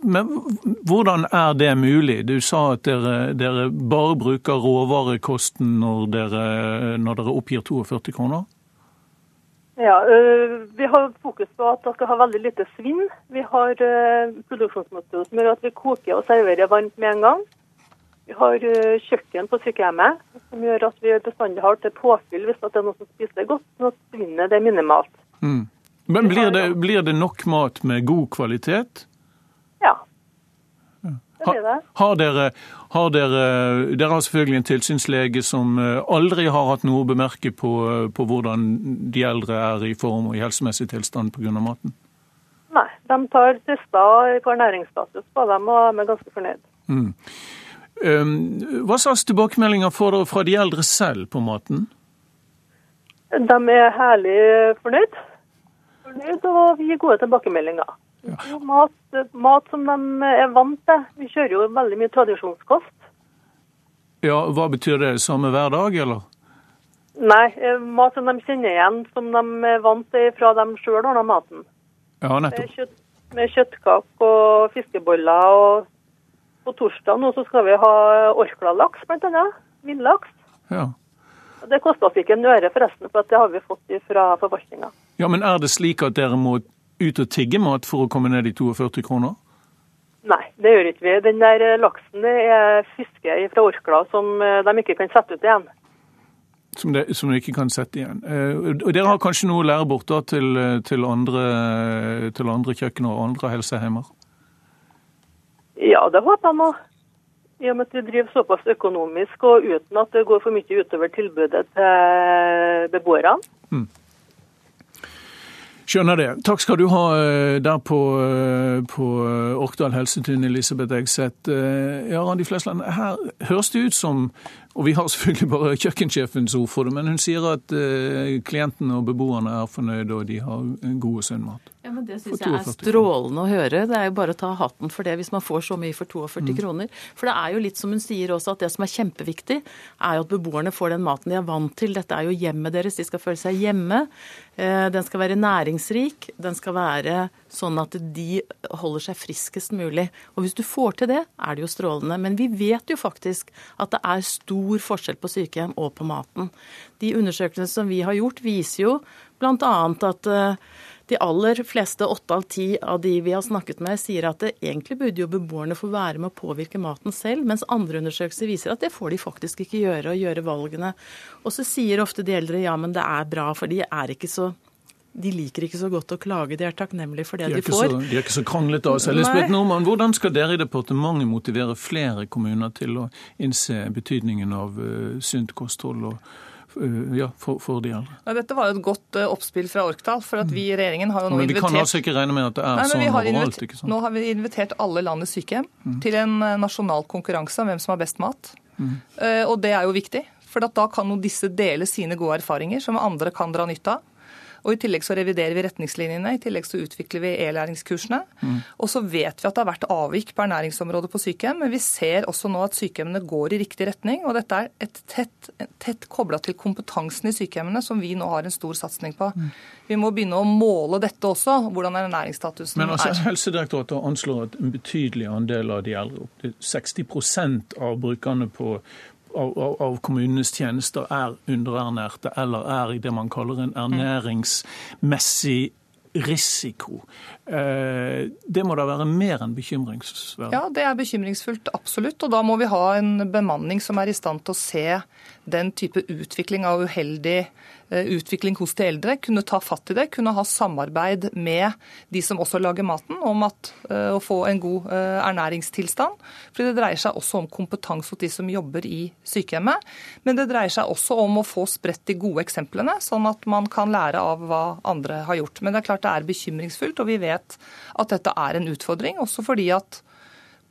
Men hvordan er det mulig? Du sa at dere, dere bare bruker råvarekosten når dere, når dere oppgir 42 kroner? Ja, Vi har fokus på at dere har veldig lite svinn. Vi har produksjonsmetode som gjør at vi koker og serverer varmt med en gang. Vi har kjøkken på sykehjemmet som gjør at vi bestandig har til påfyll hvis det er noen som spiser godt, sånn at svinnet er minimalt. Mm. Men blir det, blir det, nok mat med god kvalitet? Ja. Det blir det. Har dere, har dere, dere har selvfølgelig en tilsynslege som aldri har hatt noe å bemerke på, på hvordan de eldre er i form og i helsemessig tilstand pga. maten? Nei, de tar tester for næringsstatus på dem og er ganske fornøyd. Mm. Hva slags tilbakemeldinger får dere fra de eldre selv på maten? De er herlig fornøyd. fornøyd og vi gir gode tilbakemeldinger. Ja. Mat, mat, som de er vant til. Vi kjører jo veldig mye tradisjonskost. Ja, Hva betyr det? Samme hver dag, eller? Nei, mat som de kjenner igjen, som de er vant til fra dem sjøl ordner maten. Ja, nettopp. Med, kjøtt, med kjøttkake og fiskeboller. og På torsdag nå så skal vi ha Orkla-laks, bl.a. Villaks. Ja. Det koster oss ikke en øre, forresten, for det har vi fått fra forvaltninga. Ja, men er det slik at dere må ut og tigge mat for å komme ned i 42 kroner? Nei, det gjør ikke vi. Den der laksen er fiske fra Orkla som de ikke kan sette ut igjen. Som de, som de ikke kan sette igjen. Og Dere har kanskje noe å lære bort da til, til, andre, til andre kjøkkener og andre helseheimer? Ja, det håper jeg nå. I og med at vi driver såpass økonomisk og uten at det går for mye utover tilbudet til beboerne. Mm. Skjønner det. Takk skal du ha der på, på Orkdal helsetun, Elisabeth Egseth. Ja, Randi Flesland, her høres det ut som og vi har selvfølgelig bare kjøkkensjefens ord for det, men hun sier at klientene og beboerne er fornøyde og de har god og sunn mat. Ja, men Det syns jeg er strålende å høre. Det er jo bare å ta hatten for det hvis man får så mye for 42 mm. kroner. For det er jo litt som hun sier også, at det som er kjempeviktig, er jo at beboerne får den maten de er vant til. Dette er jo hjemmet deres, de skal føle seg hjemme. Den skal være næringsrik. Den skal være sånn at de holder seg friskest mulig. Og hvis du får til det, er det jo strålende. Men vi vet jo faktisk at det er stor forskjell på sykehjem og på maten. De undersøkelsene som vi har gjort, viser jo bl.a. at de aller fleste, åtte av ti av de vi har snakket med, sier at det egentlig burde jo beboerne få være med å påvirke maten selv, mens andre undersøkelser viser at det får de faktisk ikke gjøre, og gjøre valgene. Og så sier ofte de eldre ja, men det er bra, for de er ikke så de liker ikke så godt å klage, de er takknemlige for det de, de får. Så, de er ikke så kranglete av seg. Lisbeth Nordmann, hvordan skal dere i departementet motivere flere kommuner til å innse betydningen av uh, sunt kosthold og eh, ja, for, for de eldre. Ja, dette var jo et godt uh, oppspill fra Orkdal. for at vi i regjeringen har jo nå Men vi invitert... kan altså ikke regne med at det er Nei, sånn overalt? invitert- ikke sant? Nå har vi invitert alle landets sykehjem til en nasjonal konkurranse om hvem som har best mat. Uh, og det er jo viktig, for at da kan jo disse dele sine gode erfaringer som andre kan dra nytte av. Og I tillegg så reviderer vi retningslinjene, i tillegg så utvikler vi e-læringskursene. Og så vet vi at det har vært avvik på ernæringsområdet på sykehjem, men vi ser også nå at sykehjemmene går i riktig retning. Og dette er et tett, tett kobla til kompetansen i sykehjemmene, som vi nå har en stor satsing på. Vi må begynne å måle dette også, hvordan ernæringsstatusen Men altså, er. Helsedirektoratet anslår at en betydelig andel av de eldre, opptil 60% av brukerne på, av, av, kommunenes tjenester, er underernærte eller er i det man kaller en ernæringsmessig risiko. Eh, det må da være mer enn bekymringsverdig? Ja, det er bekymringsfullt, absolutt. Og da må vi ha en bemanning som er i stand til å se den type utvikling av uheldig eh, utvikling hos de eldre. Kunne ta fatt i det, kunne ha samarbeid med de som også lager maten, om at, eh, å få en god ernæringstilstand. For det dreier seg også om kompetanse hos de som jobber i sykehjemmet. Men det dreier seg også om å få spredt de gode eksemplene, sånn at man kan lære av hva andre har gjort. Men det er klart det er bekymringsfullt, og vi vet at dette er en utfordring. Også fordi at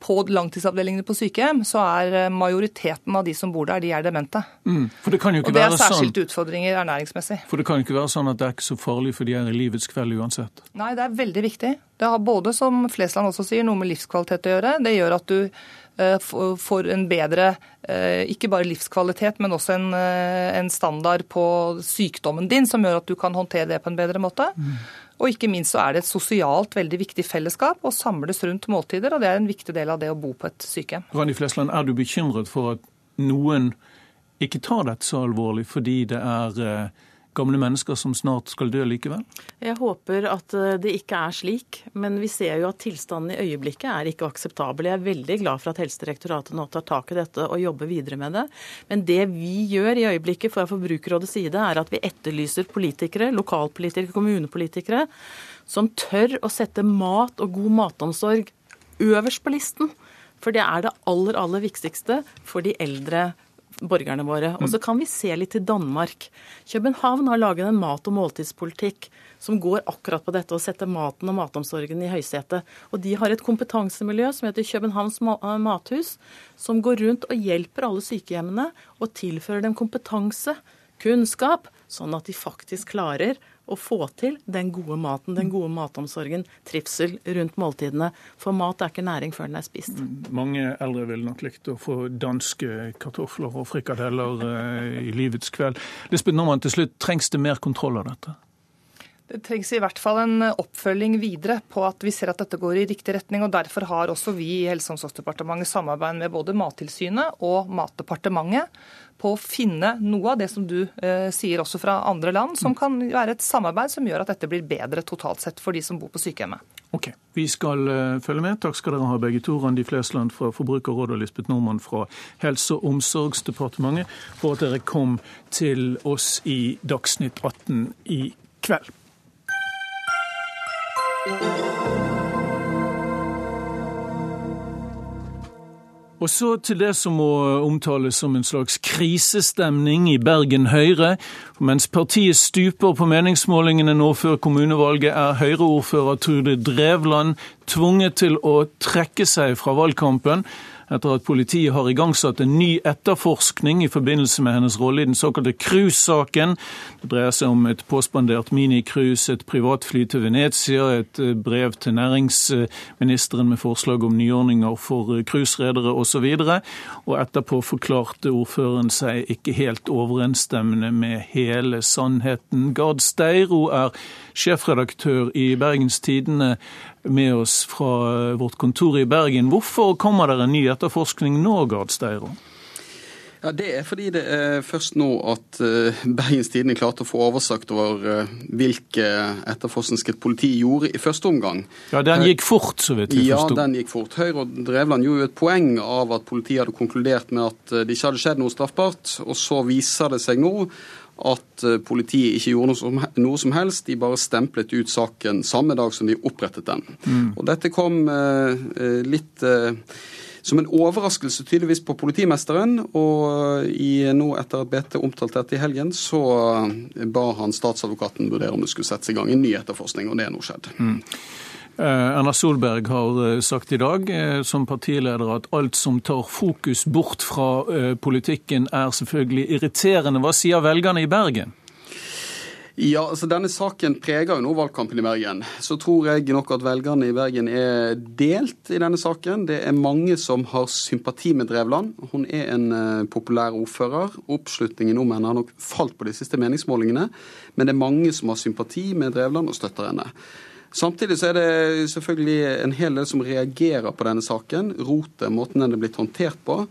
på langtidsavdelingene på sykehjem så er eh, majoriteten av de som bor der, de er demente. Mm, for det kan jo Og det er særskilte sånn utfordringer ernæringsmessig. for det kan jo ikke være sånn at det er ikke så farlig for de er i livets kveld uansett. Nei, det er veldig viktig. Det har både, som Flesland også sier, noe med livskvalitet å gjøre. Det gjør at du eh, får en bedre, eh, ikke bare livskvalitet, men også en, en standard på sykdommen din som gjør at du kan håndtere det på en bedre måte. Og ikke minst så er det et sosialt veldig viktig fellesskap å samles rundt måltider, og det er en viktig del av det å bo på et sykehjem. Randi Flesland, er du bekymret for at noen ikke tar dette så alvorlig fordi det er eh, gamle mennesker som snart skal dø likevel? Jeg håper at eh, det ikke er slik, men vi ser jo at tilstanden i øyeblikket er ikke akseptabel. Jeg er veldig glad for at Helsedirektoratet nå tar tak i dette og jobber videre med det. Men det vi gjør i øyeblikket fra Forbrukerrådets side, er at vi etterlyser politikere, lokalpolitikere, kommunepolitikere, som tør å sette mat og god matomsorg øverst på listen. For det er det aller, aller viktigste for de eldre borgerne våre. Og så kan vi se litt til Danmark. København har laget en mat- og måltidspolitikk som går akkurat på dette, å sette maten og matomsorgen i høysetet. Og de har et kompetansemiljø som heter Københavns eh, mathus, som går rundt og hjelper alle sykehjemmene og tilfører dem kompetanse, kunnskap, sånn at de faktisk klarer å få til den gode maten, den gode matomsorgen, trivsel rundt måltidene. For mat er ikke næring før den er spist. Mange eldre ville nok likt å få danske kartofler og frikadeller eh, i livets kveld. Lisbeth Normann, til slutt, trengs det mer kontroll av dette? Det trengs i hvert fall en oppfølging videre på at vi ser at dette går i riktig retning. og Derfor har også vi i Helse- og omsorgsdepartementet samarbeid med både Mattilsynet og Matdepartementet på å finne noe av det som du eh, sier også fra andre land, som kan være et samarbeid som gjør at dette blir bedre totalt sett for de som bor på sykehjemmet. Ok, Vi skal eh, følge med. Takk skal dere ha begge to. Randi Flesland fra Forbrukerrådet og Lisbeth Normann fra Helse- og omsorgsdepartementet for at dere kom til oss i Dagsnytt 18 i kveld. Og så til det som må omtales som en slags krisestemning i Bergen Høyre. Mens partiet stuper på meningsmålingene nå før kommunevalget, er Høyre-ordfører Trude Drevland tvunget til å trekke seg fra valgkampen etter at politiet har igangsatt en ny etterforskning i forbindelse med hennes rolle i den såkalte cruisesaken. Det dreier seg om et påspandert minicruise, et privatfly til Venezia, et eh, brev til næringsministeren med forslag om nyordninger for eh, cruiseredere osv. Og etterpå forklarte ordføreren seg ikke helt overensstemmende med hele sannheten. Gard Steiro er sjefredaktør i Bergens Tidende med oss fra vårt kontor i Bergen. Hvorfor kommer det en ny etterforskning nå, Gard Steiro? Ja, Det er fordi det er først nå at eh, Bergens Tidende klarte å få oversikt over eh, hvilke etterforskningsskritt politiet gjorde i første omgang. Ja, Den gikk fort, så vidt vi Ja, forsto. den gikk fort. Høyre og Drevland gjorde jo et poeng av at politiet hadde konkludert med at eh, det ikke hadde skjedd noe straffbart, og så viser det seg nå at eh, politiet ikke gjorde noe som, noe som helst, de bare stemplet ut saken samme dag som de opprettet den. Og dette kom eh, eh, litt eh, som en overraskelse tydeligvis på politimesteren. Og i, nå etter at BT omtalte dette i helgen, så ba han statsadvokaten vurdere om det skulle settes i gang en ny etterforskning, og det er nå skjedd. Mm. Erna Solberg har sagt i dag som partileder at alt som tar fokus bort fra politikken er selvfølgelig irriterende. Hva sier velgerne i Bergen? Ja, altså Denne saken preger jo nå valgkampen i Bergen. Så tror jeg nok at velgerne i Bergen er delt i denne saken. Det er mange som har sympati med Drevland. Hun er en populær ordfører. Oppslutningen om henne har nok falt på de siste meningsmålingene. Men det er mange som har sympati med Drevland og støtter henne. Samtidig så er det selvfølgelig en hel del som reagerer på denne saken. Rotet, måten den er blitt håndtert på.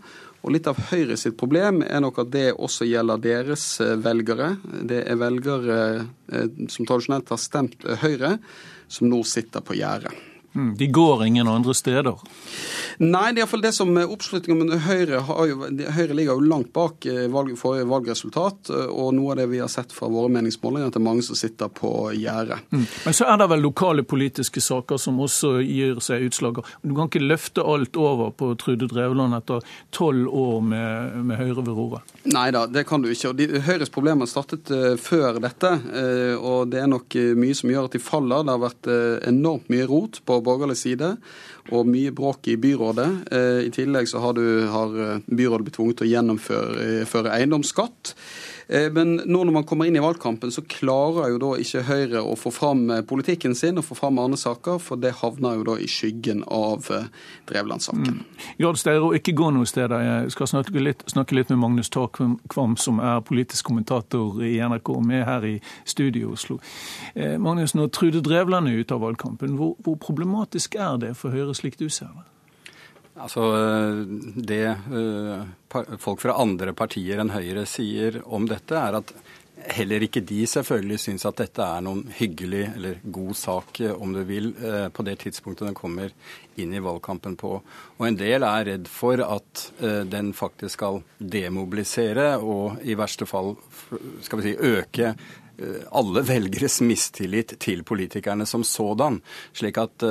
Og Litt av Høyre sitt problem er nok at det også gjelder deres eh, velgere. Det er velgere eh, som tradisjonelt har stemt Høyre, som nå sitter på gjerdet. Mm, de går ingen andre steder? Nei, det er iallfall det som oppslutningen med Høyre har jo, Høyre ligger jo langt bak eh, valg, forrige valgresultat. Eh, og noe av det vi har sett fra våre meningsmålinger, at det er mange som sitter på gjerdet. Mm. Men så er det vel lokale politiske saker som også gir seg utslag. Du kan ikke løfte alt over på Trude Drevland etter tolv år med, med, Høyre ved roret? Nei da, det kan du ikke. Og de, Høyres problemer startet uh, før dette. Uh, og det er nok uh, mye som gjør at de faller. Det har vært enormt mye rot på borgerlig side og mye bråk i byrådet. Eh, I tillegg så har, du, har eh, byrådet blitt tvunget til å gjennomføre eiendomsskatt. Eh, men nå når man kommer inn i valgkampen, så klarer jo da ikke Høyre å få fram politikken sin og få fram andre saker, for det havner jo da i skyggen av Drevland-saken. Mm. Steiro, ikke gå noe sted. Jeg skal snakke litt, snakke litt med Magnus Takvam, som er politisk kommentator i NRK, med her i studio Oslo. Magnus, når Trude Drevland er ute av valgkampen, hvor, hvor problematisk er det for Høyre? Slik du ser det? Altså, Det eh, folk fra andre partier enn Høyre sier om dette, er at heller ikke de selvfølgelig syns at dette er noen hyggelig eller god sak, om du vil, eh, på det tidspunktet den kommer inn i valgkampen på. Og en del er redd for at eh, den faktisk skal demobilisere og i verste fall skal vi si, øke alle velgeres mistillit til politikerne som sådan. Slik at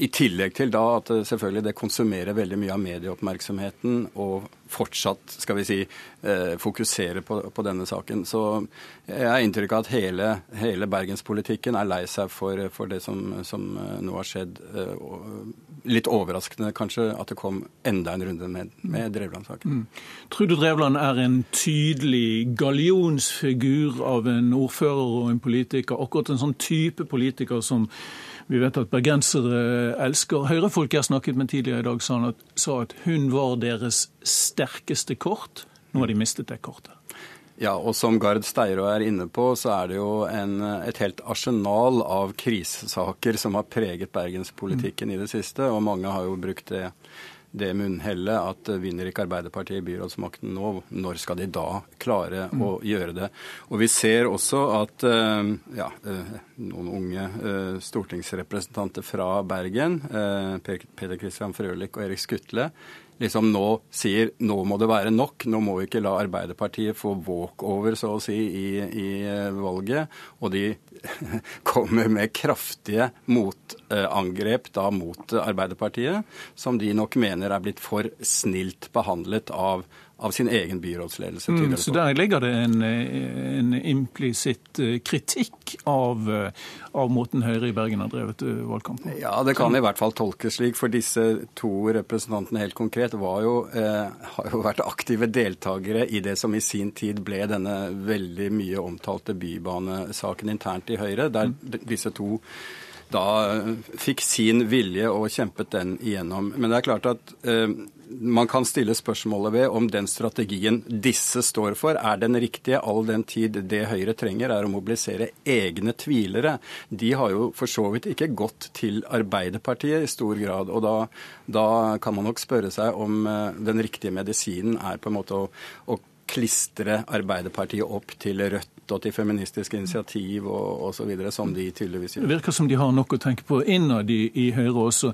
i tillegg til da at selvfølgelig det konsumerer veldig mye av medieoppmerksomheten og fortsatt skal vi si, fokuserer på, på, denne saken. Så jeg har inntrykk av at hele, hele bergenspolitikken er lei seg for, for det som, som, eh, nå har skjedd. Eh, litt overraskende kanskje at det kom enda en runde med, med Drevland-saken. Mm. Trude Drevland er en tydelig gallionsfigur av en ordfører og en politiker. Akkurat en sånn type politiker som vi vet at bergensere elsker Høyrefolk jeg snakket med tidligere i dag, sa at, sa at hun var deres sterkeste kort. Nå har de mistet det kortet. Ja, og som Gard Steiro er inne på, så er det jo en, et helt arsenal av krisesaker som har preget bergenspolitikken mm. i det siste, og mange har jo brukt det det munnhellet at vinner ikke Arbeiderpartiet byrådsmakten nå, når skal de da klare mm. å gjøre det? Og vi ser også at eh, ja, eh, noen unge eh, stortingsrepresentanter fra Bergen, Peder Christian Frølich og Erik Skutle, liksom nå sier nå må det være nok, nå må vi ikke la Arbeiderpartiet få walkover, så å si, i, i eh, valget. Og de (laughs) kommer med kraftige motangrep da mot Arbeiderpartiet, som de nok mener er blitt for snilt behandlet av av sin egen byrådsledelse. Mm, så der ligger det en, en implisitt eh, kritikk av, eh, av, måten Høyre i Bergen har drevet eh, valgkamp på? Ja, det kan i hvert fall tolkes slik. For disse to representantene helt konkret jo, eh, har jo vært aktive deltakere i det som i sin tid ble denne veldig mye omtalte bybanesaken internt i Høyre, der mm. disse to da fikk sin vilje og kjempet den igjennom. Men det er klart at eh, man kan stille spørsmålet ved om den strategien disse står for, er den riktige, all den tid det Høyre trenger, er å mobilisere egne tvilere. De har jo for så vidt ikke gått til Arbeiderpartiet i stor grad. og da, da kan man nok spørre seg om uh, den riktige medisinen er på en måte å, å klistre Arbeiderpartiet opp til Rødt og til feministiske initiativ og osv., som de tydeligvis gjør. Det virker som de har nok å tenke på innad i, i Høyre også.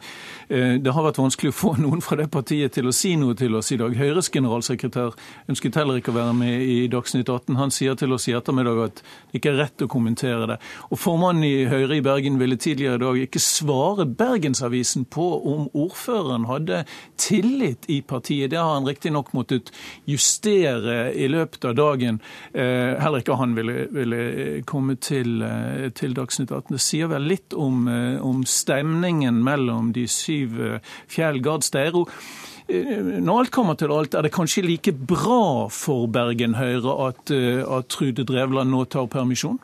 Eh, det har vært vanskelig å få (laughs) noen fra det partiet til å si noe til oss i dag. Høyres generalsekretær ønsket heller ikke å være med i Dagsnytt 18. Han sier til oss i ettermiddag at det ikke er rett å kommentere det. Og Formannen i Høyre i Bergen ville tidligere i dag ikke svare Bergensavisen på om ordføreren hadde tillit i partiet. Det har han riktignok måttet justere i løpet av dagen. Eh, heller ikke han ville ville, ville komme til, eh, til, Dagsnytt 18. Det sier vel litt om, eh, om stemningen mellom de syv eh, fjell Gard. Når alt kommer til alt, er det kanskje like bra for Bergen Høyre at, at Trude Drevland nå tar permisjon?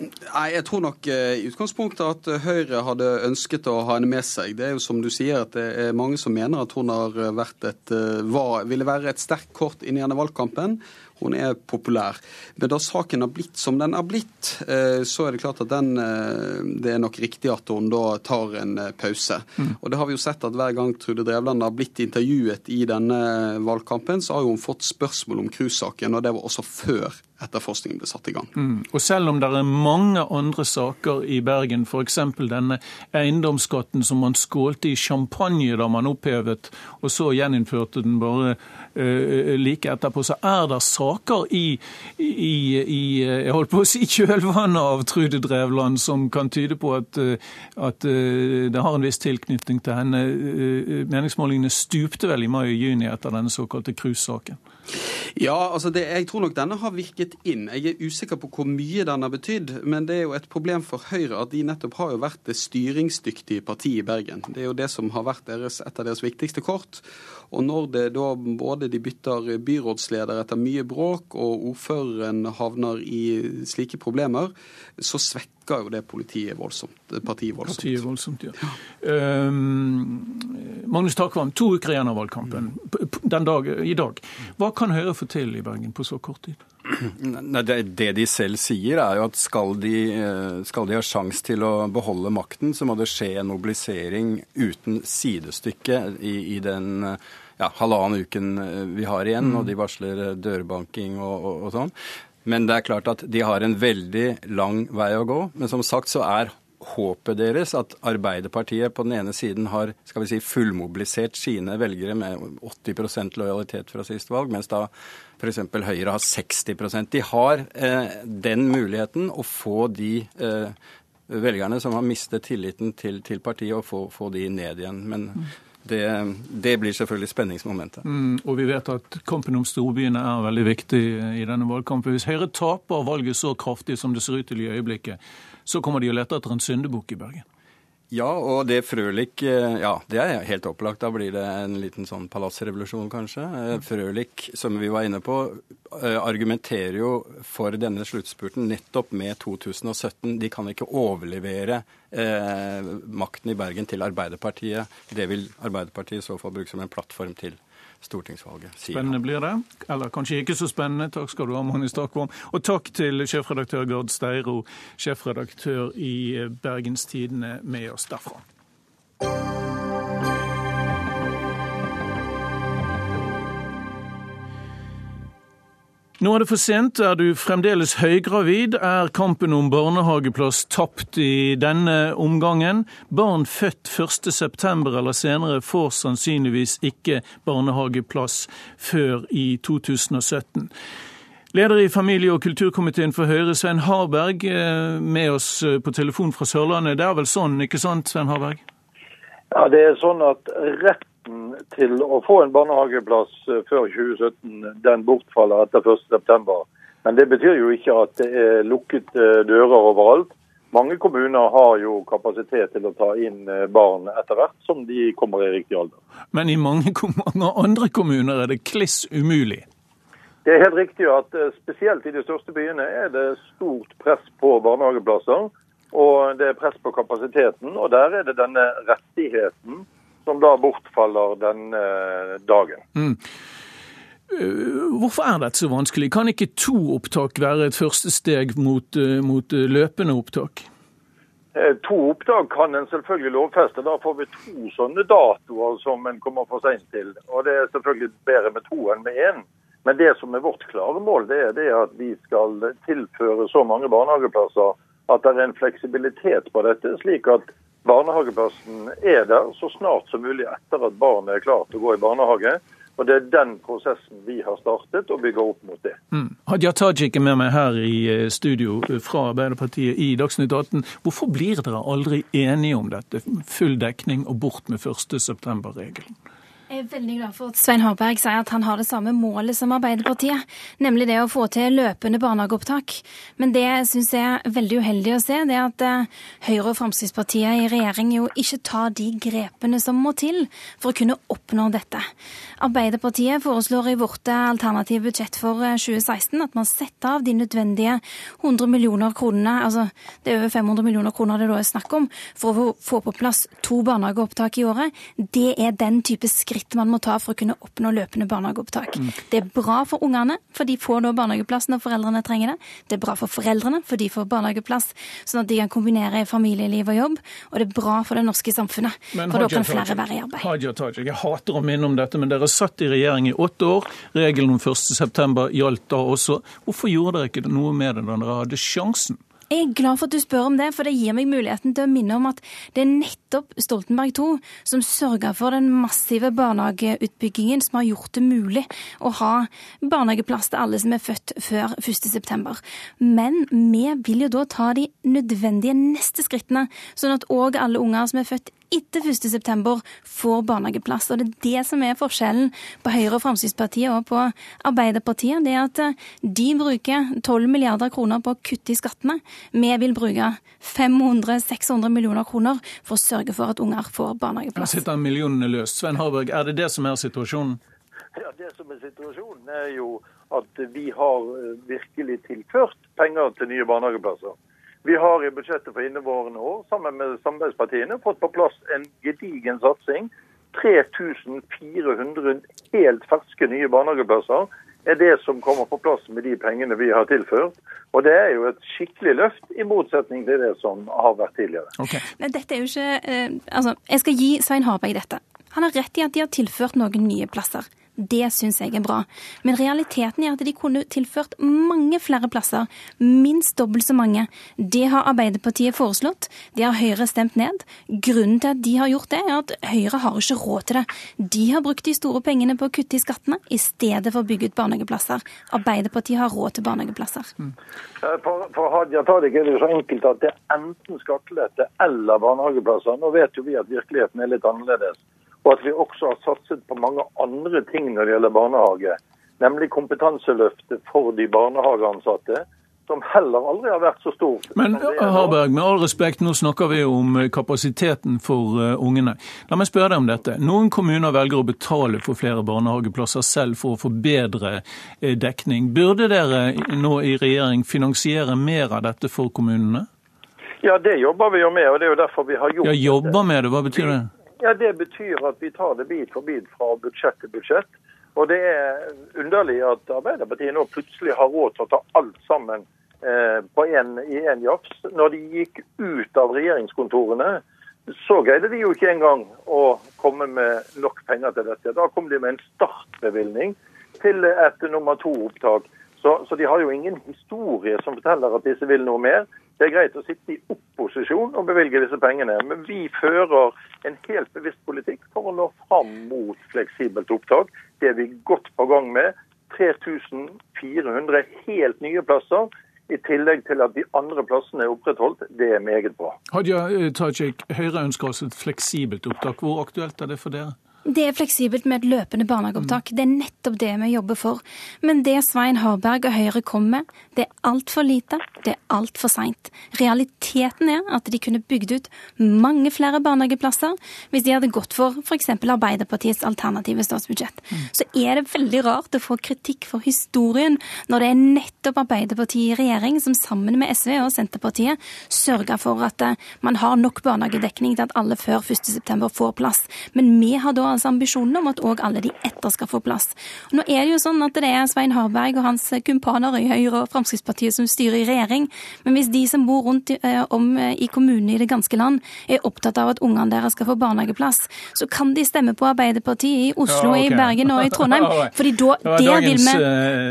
Nei, Jeg tror nok i utgangspunktet at Høyre hadde ønsket å ha henne med seg. Det er jo som du sier at det er mange som mener at hun har vært et, var, ville være et sterkt kort inn i denne valgkampen. Hun er populær. Men da saken har blitt som den har blitt, eh, så er det klart at den, eh, det er nok riktig at hun da tar en eh, pause. Mm. Og det har vi jo sett at hver gang Trude Drevland har blitt intervjuet i denne valgkampen, så har hun fått spørsmål om cruisesaken, og det var også før etterforskningen ble satt i gang. Mm. Og selv om det er mange andre saker i Bergen, f.eks. denne eiendomsskatten som man skålte i champagne da man opphevet, og så gjeninnførte den bare uh, like etterpå, så er det saker i, i, i jeg holdt på å si kjølvannet av Trude Drevland som kan tyde på at, eh, at uh, det har en viss tilknytning til henne. Uh, meningsmålingene stupte vel i mai og juni etter denne såkalte cruisesaken. Ja, altså det, jeg tror nok denne har virket inn. Jeg er usikker på hvor mye den har betydd. Men det er jo et problem for Høyre at de nettopp har jo vært det styringsdyktige partiet i Bergen. Det er jo det som har vært deres, et av deres viktigste kort. Og når det da både de bytter byrådsleder etter mye bråk, og ordføreren havner i slike problemer, så svekker jo det politiet voldsomt, partiet voldsomt. Partiet voldsomt, ja. ja. Um, Magnus Takvam, to uker igjen av valgkampen. Den dag, I dag. Hva kan Høyre få til i Bergen på så kort tid? Nei, det, de selv sier, er jo at skal de, eh, skal de ha sjanse til å beholde makten, så må det skje en mobilisering uten sidestykke i, i den ja, halvannen uken eh, vi har igjen, og de mm. varsler eh, dørbanking og, og, og sånn. Men det er klart at de har en veldig lang vei å gå. Men som sagt så er håpet deres at Arbeiderpartiet på den ene siden har skal vi si, fullmobilisert sine velgere med 80% lojalitet fra sist valg, mens da f.eks. Høyre har 60% De har eh, den muligheten å få de eh, velgerne som har mistet tilliten til, til partiet, og få, få, de ned igjen. Men. Det, det, blir selvfølgelig spenningsmomentet. Mm, og vi vet at kampen om storbyene er veldig viktig i denne valgkampen. Hvis Høyre taper valget så kraftig som det ser ut til i øyeblikket, så kommer de og leter etter en syndebukk i Bergen. Ja, og det Frølich eh, Ja, det er helt opplagt. Da blir det en liten sånn palassrevolusjon, kanskje. Frølik, Frølich, som vi var inne på, eh, argumenterer jo for denne sluttspurten nettopp med 2017. De kan ikke overlevere eh, makten i Bergen til Arbeiderpartiet. Det vil Arbeiderpartiet i så fall bruke som en plattform til stortingsvalget. Spennende blir det. Eller kanskje ikke så spennende. Takk skal du ha, Magnus Takvam. Og takk til sjefredaktør Gard Steiro, sjefredaktør i Bergenstidene med oss derfra. Nå er det for sent. Er du fremdeles høygravid, er kampen om barnehageplass tapt i denne omgangen. Barn født 1.9 eller senere får sannsynligvis ikke barnehageplass før i 2017. Leder i familie- og kulturkomiteen for Høyre, Svein Harberg, eh, med oss eh, på telefon fra Sørlandet. Det er vel sånn, ikke sant, Svein Harberg? Ja, det er sånn at rett muligheten til å få en barnehageplass eh, før 2017 den bortfaller etter 1.9. Men det betyr jo ikke at det er lukket eh, dører overalt. Mange kommuner har jo kapasitet til å ta inn eh, barn etter hvert som de kommer i riktig alder. Men i mange, (laughs) mange andre kommuner er det kliss umulig? Det er helt riktig at spesielt i de største byene er det stort press på barnehageplasser. Og det er press på kapasiteten, og der er det denne rettigheten som da bortfaller denne dagen. Mm. Eh, hvorfor er dette så vanskelig? Kan ikke to opptak være et første steg mot, eh, mot eh, løpende opptak? To opptak kan en selvfølgelig lovfeste. Da får vi to sånne datoer som en kommer for seint til. Og det er selvfølgelig bedre med to enn med én. Men det som er vårt klare mål, det er det at vi skal tilføre så mange barnehageplasser at det er en fleksibilitet på dette, slik at barnehageplassen er der så snart som mulig etter at barnet er klart til å gå i barnehage. Og Det er den prosessen vi har startet, og bygger opp mot det. Mm. Hadia Tajik er med meg her i eh, studio fra Arbeiderpartiet i Dagsnytt 18. Hvorfor blir dere aldri enige om dette? Full dekning og bort med 1. Jeg er veldig glad for at Svein Harberg sier at han har det samme målet som Arbeiderpartiet, nemlig det å få til løpende barnehageopptak. Men det jeg syns er veldig uheldig å se, det at eh, Høyre og Fremskrittspartiet i regjering jo ikke tar de grepene som må til for å kunne oppnå dette. Arbeiderpartiet foreslår i vårt eh, alternative budsjett for 2016 eh, at man setter av de nødvendige 100 millioner kronene, altså det er over 500 millioner kroner det da er snakk om, for å få på plass to barnehageopptak i året. Det er den type skritt skritt man må ta for å kunne oppnå løpende barnehageopptak. Mm. Det er bra for ungene, for de får da barnehageplass når foreldrene trenger det. Det er bra for foreldrene, for de får barnehageplass sånn at de kan kombinere familieliv og jobb. Og det er bra for det norske samfunnet, men, for da kan flere være i arbeid. Hadia Tajik, jeg hater å minne om dette, men dere satt i regjering i åtte år. Regelen om 1.9 gjaldt da også. Hvorfor gjorde dere ikke noe med det da dere hadde sjansen? Jeg er glad for at du spør om det, for det gir meg muligheten til å minne om at det er nettopp Stoltenberg II som sørga for den massive barnehageutbyggingen som har gjort det mulig å ha barnehageplass til alle som er født før 1.9. Men vi vil jo da ta de nødvendige neste skrittene, sånn at òg alle unger som er født etter 1.9 får barnehageplass. Og det er det som er forskjellen på Høyre og Fremskrittspartiet og på Arbeiderpartiet. Det er at eh, de bruker 12 milliarder kroner på å kutte i skattene. Vi vil bruke 500-600 millioner kroner for å sørge for at unger får barnehageplass. Her sitter millionene løst. Svein Harberg, er det det som er situasjonen? Ja, Det som er situasjonen, er jo at vi har eh, virkelig tilført penger til nye barnehageplasser. Vi har i budsjettet for inneværende år sammen med samarbeidspartiene fått på plass en gedigen satsing. 3400 helt ferske nye barnehageplasser er det som kommer på plass med de pengene vi har tilført. Og det er jo et skikkelig løft, i motsetning til det som har vært tidligere. Okay. Men dette er jo ikke eh, Altså, jeg skal gi Svein Harberg dette. Han har rett i at de har tilført noen nye plasser. Det syns jeg er bra. Men realiteten er at de kunne tilført mange flere plasser. Minst dobbelt så mange. Det har Arbeiderpartiet foreslått. Det har Høyre stemt ned. Grunnen til at de har gjort det, er at Høyre har ikke råd til det. De har brukt de store pengene på å kutte i skattene i stedet for å bygge ut barnehageplasser. Arbeiderpartiet har råd til barnehageplasser. Mm. For, for Hadia Tajik er det så enkelt at det er enten skattelette eller barnehageplasser. Nå vet jo vi at virkeligheten er litt annerledes og at vi også har satset på mange andre ting når det gjelder barnehage. Nemlig kompetanseløftet for de barnehageansatte, som heller aldri har vært så stort. Men Harberg, med all respekt, nå snakker vi om eh, kapasiteten for uh, ungene. La meg spørre deg om dette. Noen kommuner velger å betale for flere barnehageplasser selv for å få bedre uh, dekning. Burde dere nå i regjering finansiere mer av dette for kommunene? Ja, det jobber vi jo med, og det er jo derfor vi har gjort det. Ja, jobber med det, hva betyr det? Ja, Det betyr at vi tar det bit for bit fra budsjett til budsjett. Og det er underlig at Arbeiderpartiet nå plutselig har råd til å ta alt sammen eh, en, i én jafs. Når de gikk ut av regjeringskontorene, så greide de jo ikke engang å komme med nok penger til dette. Da kom de med en startbevilgning til et nummer to-opptak. Så, så, de har jo ingen historie som forteller at disse vil noe mer. Det er greit å sitte i opposisjon og bevilge disse pengene, men vi fører en helt bevisst politikk for å nå fram mot fleksibelt opptak. Det er vi godt på gang med. 3400 helt nye plasser. I tillegg til at de andre plassene er opprettholdt. Det er meget bra. Hadia Tajik, Høyre ønsker oss et fleksibelt opptak. Hvor aktuelt er det for dere? Det er fleksibelt med et løpende barnehageopptak. Det er nettopp det vi jobber for. Men det Svein Harberg og Høyre kom med, det er altfor lite, det er altfor seint. Realiteten er at de kunne bygd ut mange flere barnehageplasser hvis de hadde gått for f.eks. Arbeiderpartiets alternative statsbudsjett. Mm. Så er det veldig rart å få kritikk for historien når det er nettopp Arbeiderpartiet i regjering som sammen med SV og Senterpartiet sørger for at eh, man har nok barnehagedekning til at alle før 1.9 får plass. Men vi har da altså ambisjonen om at òg alle de etter skal få plass. Nå er det jo sånn at det er Svein Harberg og hans kumpaner i Høyre og Fremskrittspartiet som styrer i regjering, men hvis de som bor rundt eh, om eh, i kommunene i det ganske land er opptatt av at ungene deres skal få barnehageplass, så kan de stemme på Arbeiderpartiet i Oslo, ja, okay. i Bergen og i Trondheim, (laughs) fordi da, der vil vi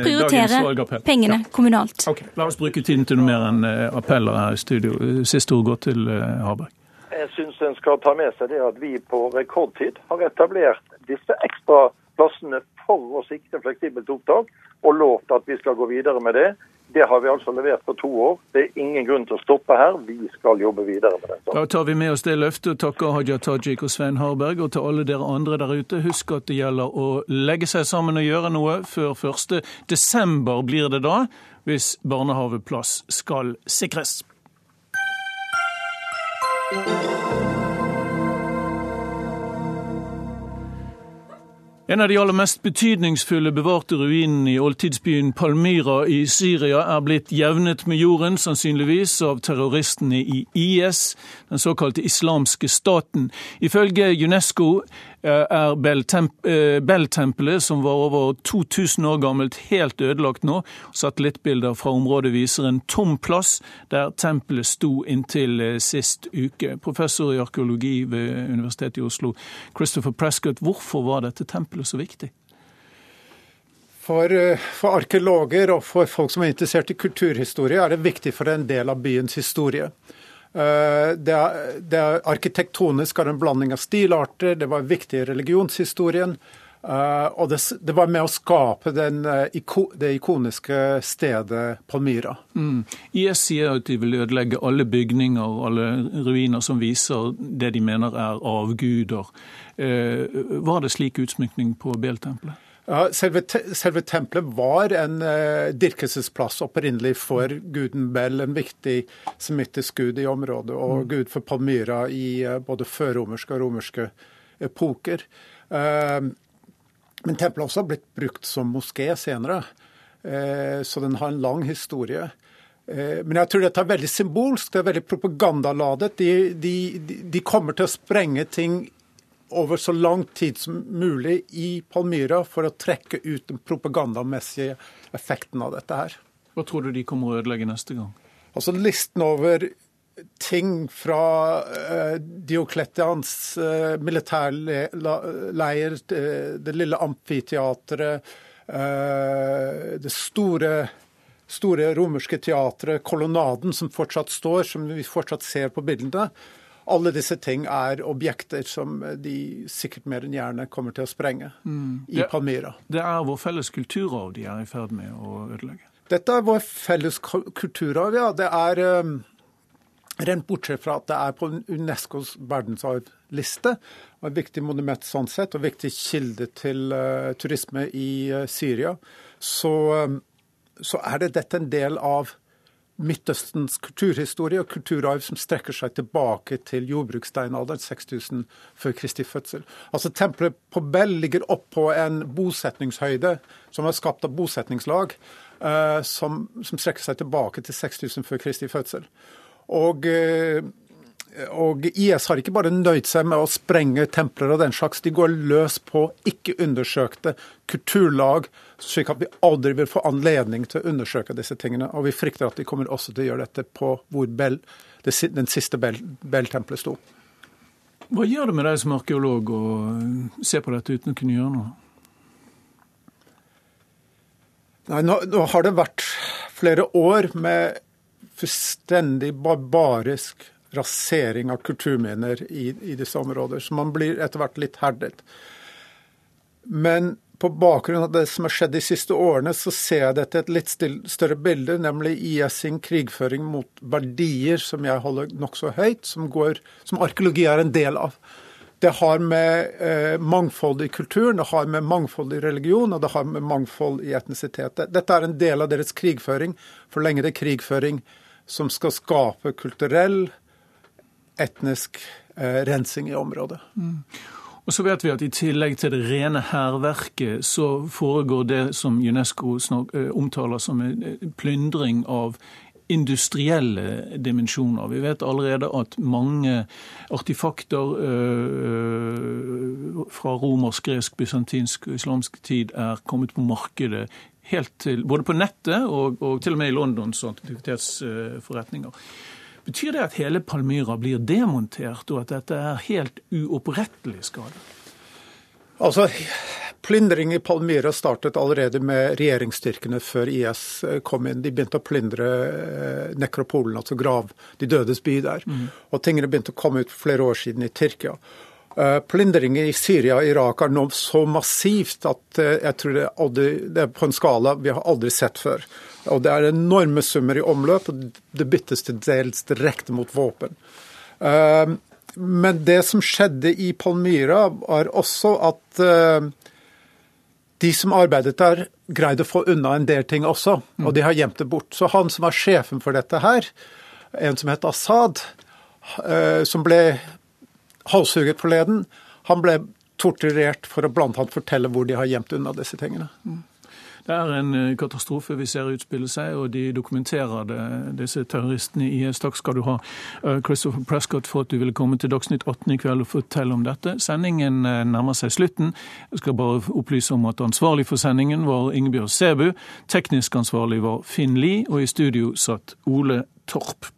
prioritere pengene ja. kommunalt. Okay. La oss bruke tiden til noe mer enn appeller her i studio. Siste ord går til Harberg. Jeg syns en skal ta med seg det at vi på rekordtid har etablert disse ekstra plassene for å sikre fleksibelt opptak, og lovt at vi skal gå videre med det. Det har vi altså levert på to år. Det er ingen grunn til å stoppe her. Vi skal jobbe videre med det. Da tar vi med oss det løftet og takker Hadia Tajik og Svein Harberg. Og til alle dere andre der ute, husk at det gjelder å legge seg sammen og gjøre noe før 1. desember blir det da, hvis barnehageplass skal sikres. Thank you. En av de aller mest betydningsfulle bevarte ruinene i oldtidsbyen Palmyra i Syria er blitt jevnet med jorden, sannsynligvis av terroristene i IS, den såkalte islamske staten. Ifølge UNESCO Eh, er eh, Bell-tempelet, som var over 2000 år gammelt, helt ødelagt nå. Satellittbilder fra området viser en tom plass der tempelet sto inntil eh, sist uke. Professor i arkeologi ved Universitetet i Oslo, Christopher Prescott, hvorfor var dette tempelet så viktig? For, for, arkeologer og for folk som er interessert i kulturhistorie, er det viktig for en del av byens historie. Eh, det er, det er arkitektonisk er en blanding av stilarter, det var viktig i religionshistorien. Uh, og det, det, var med å skape den, iko, det ikoniske stedet Palmyra. Mm. IS sier at de vil ødelegge alle bygninger og alle ruiner som viser det de mener er avguder. Uh, var det slik utsmykning på Beltempelet? Ja, selve, selve, tempelet var en uh, dyrkelsesplass opprinnelig for guden Bell, en viktig semittisk gud i området, og mm. gud for Palmyra i uh, både førromerske og romerske epoker. Uh, men tempelet har også blitt brukt som moské senere, så den har en lang historie. Men jeg tror dette er veldig symbolsk, det er veldig propagandaladet. De, de, de kommer til å sprenge ting over så lang tid som mulig i Palmyra for å trekke ut den propagandamessige effekten av dette her. Hva tror du de kommer å ødelegge neste gang? Altså Listen over ting fra uh, Diokletians uh, militærleir, uh, det lille amfiteatret, det store, store romerske teatret, kolonaden som fortsatt står, som vi fortsatt ser på bildene. Alle disse ting er objekter som de sikkert mer enn gjerne kommer til å sprenge mm. i Palmyra. Det er vår felles kulturarv de er i ferd med å ødelegge? Dette er vår felles kulturarv, ja. Det er Rent bortsett fra at det er på Unescos verdensarvliste, og et viktig monument sånn sett, og viktig kilde til uh, turisme i uh, Syria, så, um, så, er det dette en del av Midtøstens kulturhistorie og kulturarv som strekker seg tilbake til jordbrukssteinalderen, 6000 før Kristi fødsel. Altså Tempelet på Bell ligger oppå en bosetningshøyde som er skapt av bosetningslag, uh, som, som, strekker seg tilbake til 6000 før Kristi fødsel. Og uh, og IS har ikke bare nøyd seg med å sprenge templer og den slags, de går løs på ikke undersøkte kulturlag, slik at vi aldri vil få anledning til å undersøke disse tingene. Og vi frykter at de kommer også til å gjøre dette på hvor Bell, det, den siste Bell-tempelet sto. Hva gjør det med deg som arkeolog å se på dette uten å kunne gjøre noe? Nei, nå, nå har det vært flere år med fullstendig barbarisk rasering av kulturminner i, i disse områder. Så man blir etter hvert litt herdet. Men på bakgrunn av det som har skjedd de siste årene, så ser jeg dette et litt større bilde, nemlig IS sin krigføring mot verdier som jeg holder nokså høyt, som, går, som arkeologi er en del av. Det har med eh, mangfold i kulturen, det har med mangfold i religion og det har med mangfold i etnisitet. Dette er en del av deres krigføring. For lenge det er krigføring som skal skape kulturell, etnisk eh, rensing i området. Mm. Og så vet vi at I tillegg til det rene hærverket, så foregår det som UNESCO eh, omtaler som en plyndring av industrielle dimensjoner. Vi vet allerede at mange artifakter øh, fra romersk, gresk, bysantinsk og islamsk tid er kommet på markedet helt til, både på nettet og, og til og med i Londons antikvitetsforretninger. Betyr det at hele Palmyra blir demontert, og at dette er helt uopprettelig skade? Altså, Plyndring i Palmyra startet allerede med regjeringsstyrkene før IS eh, kom inn. De begynte å plyndre eh, nekropolen, altså grav, de dødes by der. Mm. Og tingene begynte å komme ut for flere år siden i Tyrkia. Uh, Plyndringer i Syria og Irak er nå så massivt at uh, jeg tror det, aldri, det, er på en skala vi har aldri sett før. Og Det er enorme summer i omløp, og det byttes til dels direkte mot våpen. Uh, men det som skjedde i Palmyra, var også at de som arbeidet der, greide å få unna en del ting også, mm. og de har gjemt det bort. Så han som var sjefen for dette her, en som het Assad, eh, som ble halshugget forleden, han ble torturert for å blant annet fortelle hvor de har gjemt unna disse tingene. Det er en eh, katastrofe vi ser utspille seg, og de dokumenterer det, disse terroristene i IS. Takk skal du ha, eh, Christopher Prescott, for at du ville komme til Dagsnytt 18 i kveld og fortelle om dette. Sendingen eh, nærmer seg slutten. Jeg skal bare opplyse om at ansvarlig for sendingen var Ingebjørg Sebu. Teknisk ansvarlig var Finn Lie, og i studio satt Ole Torp.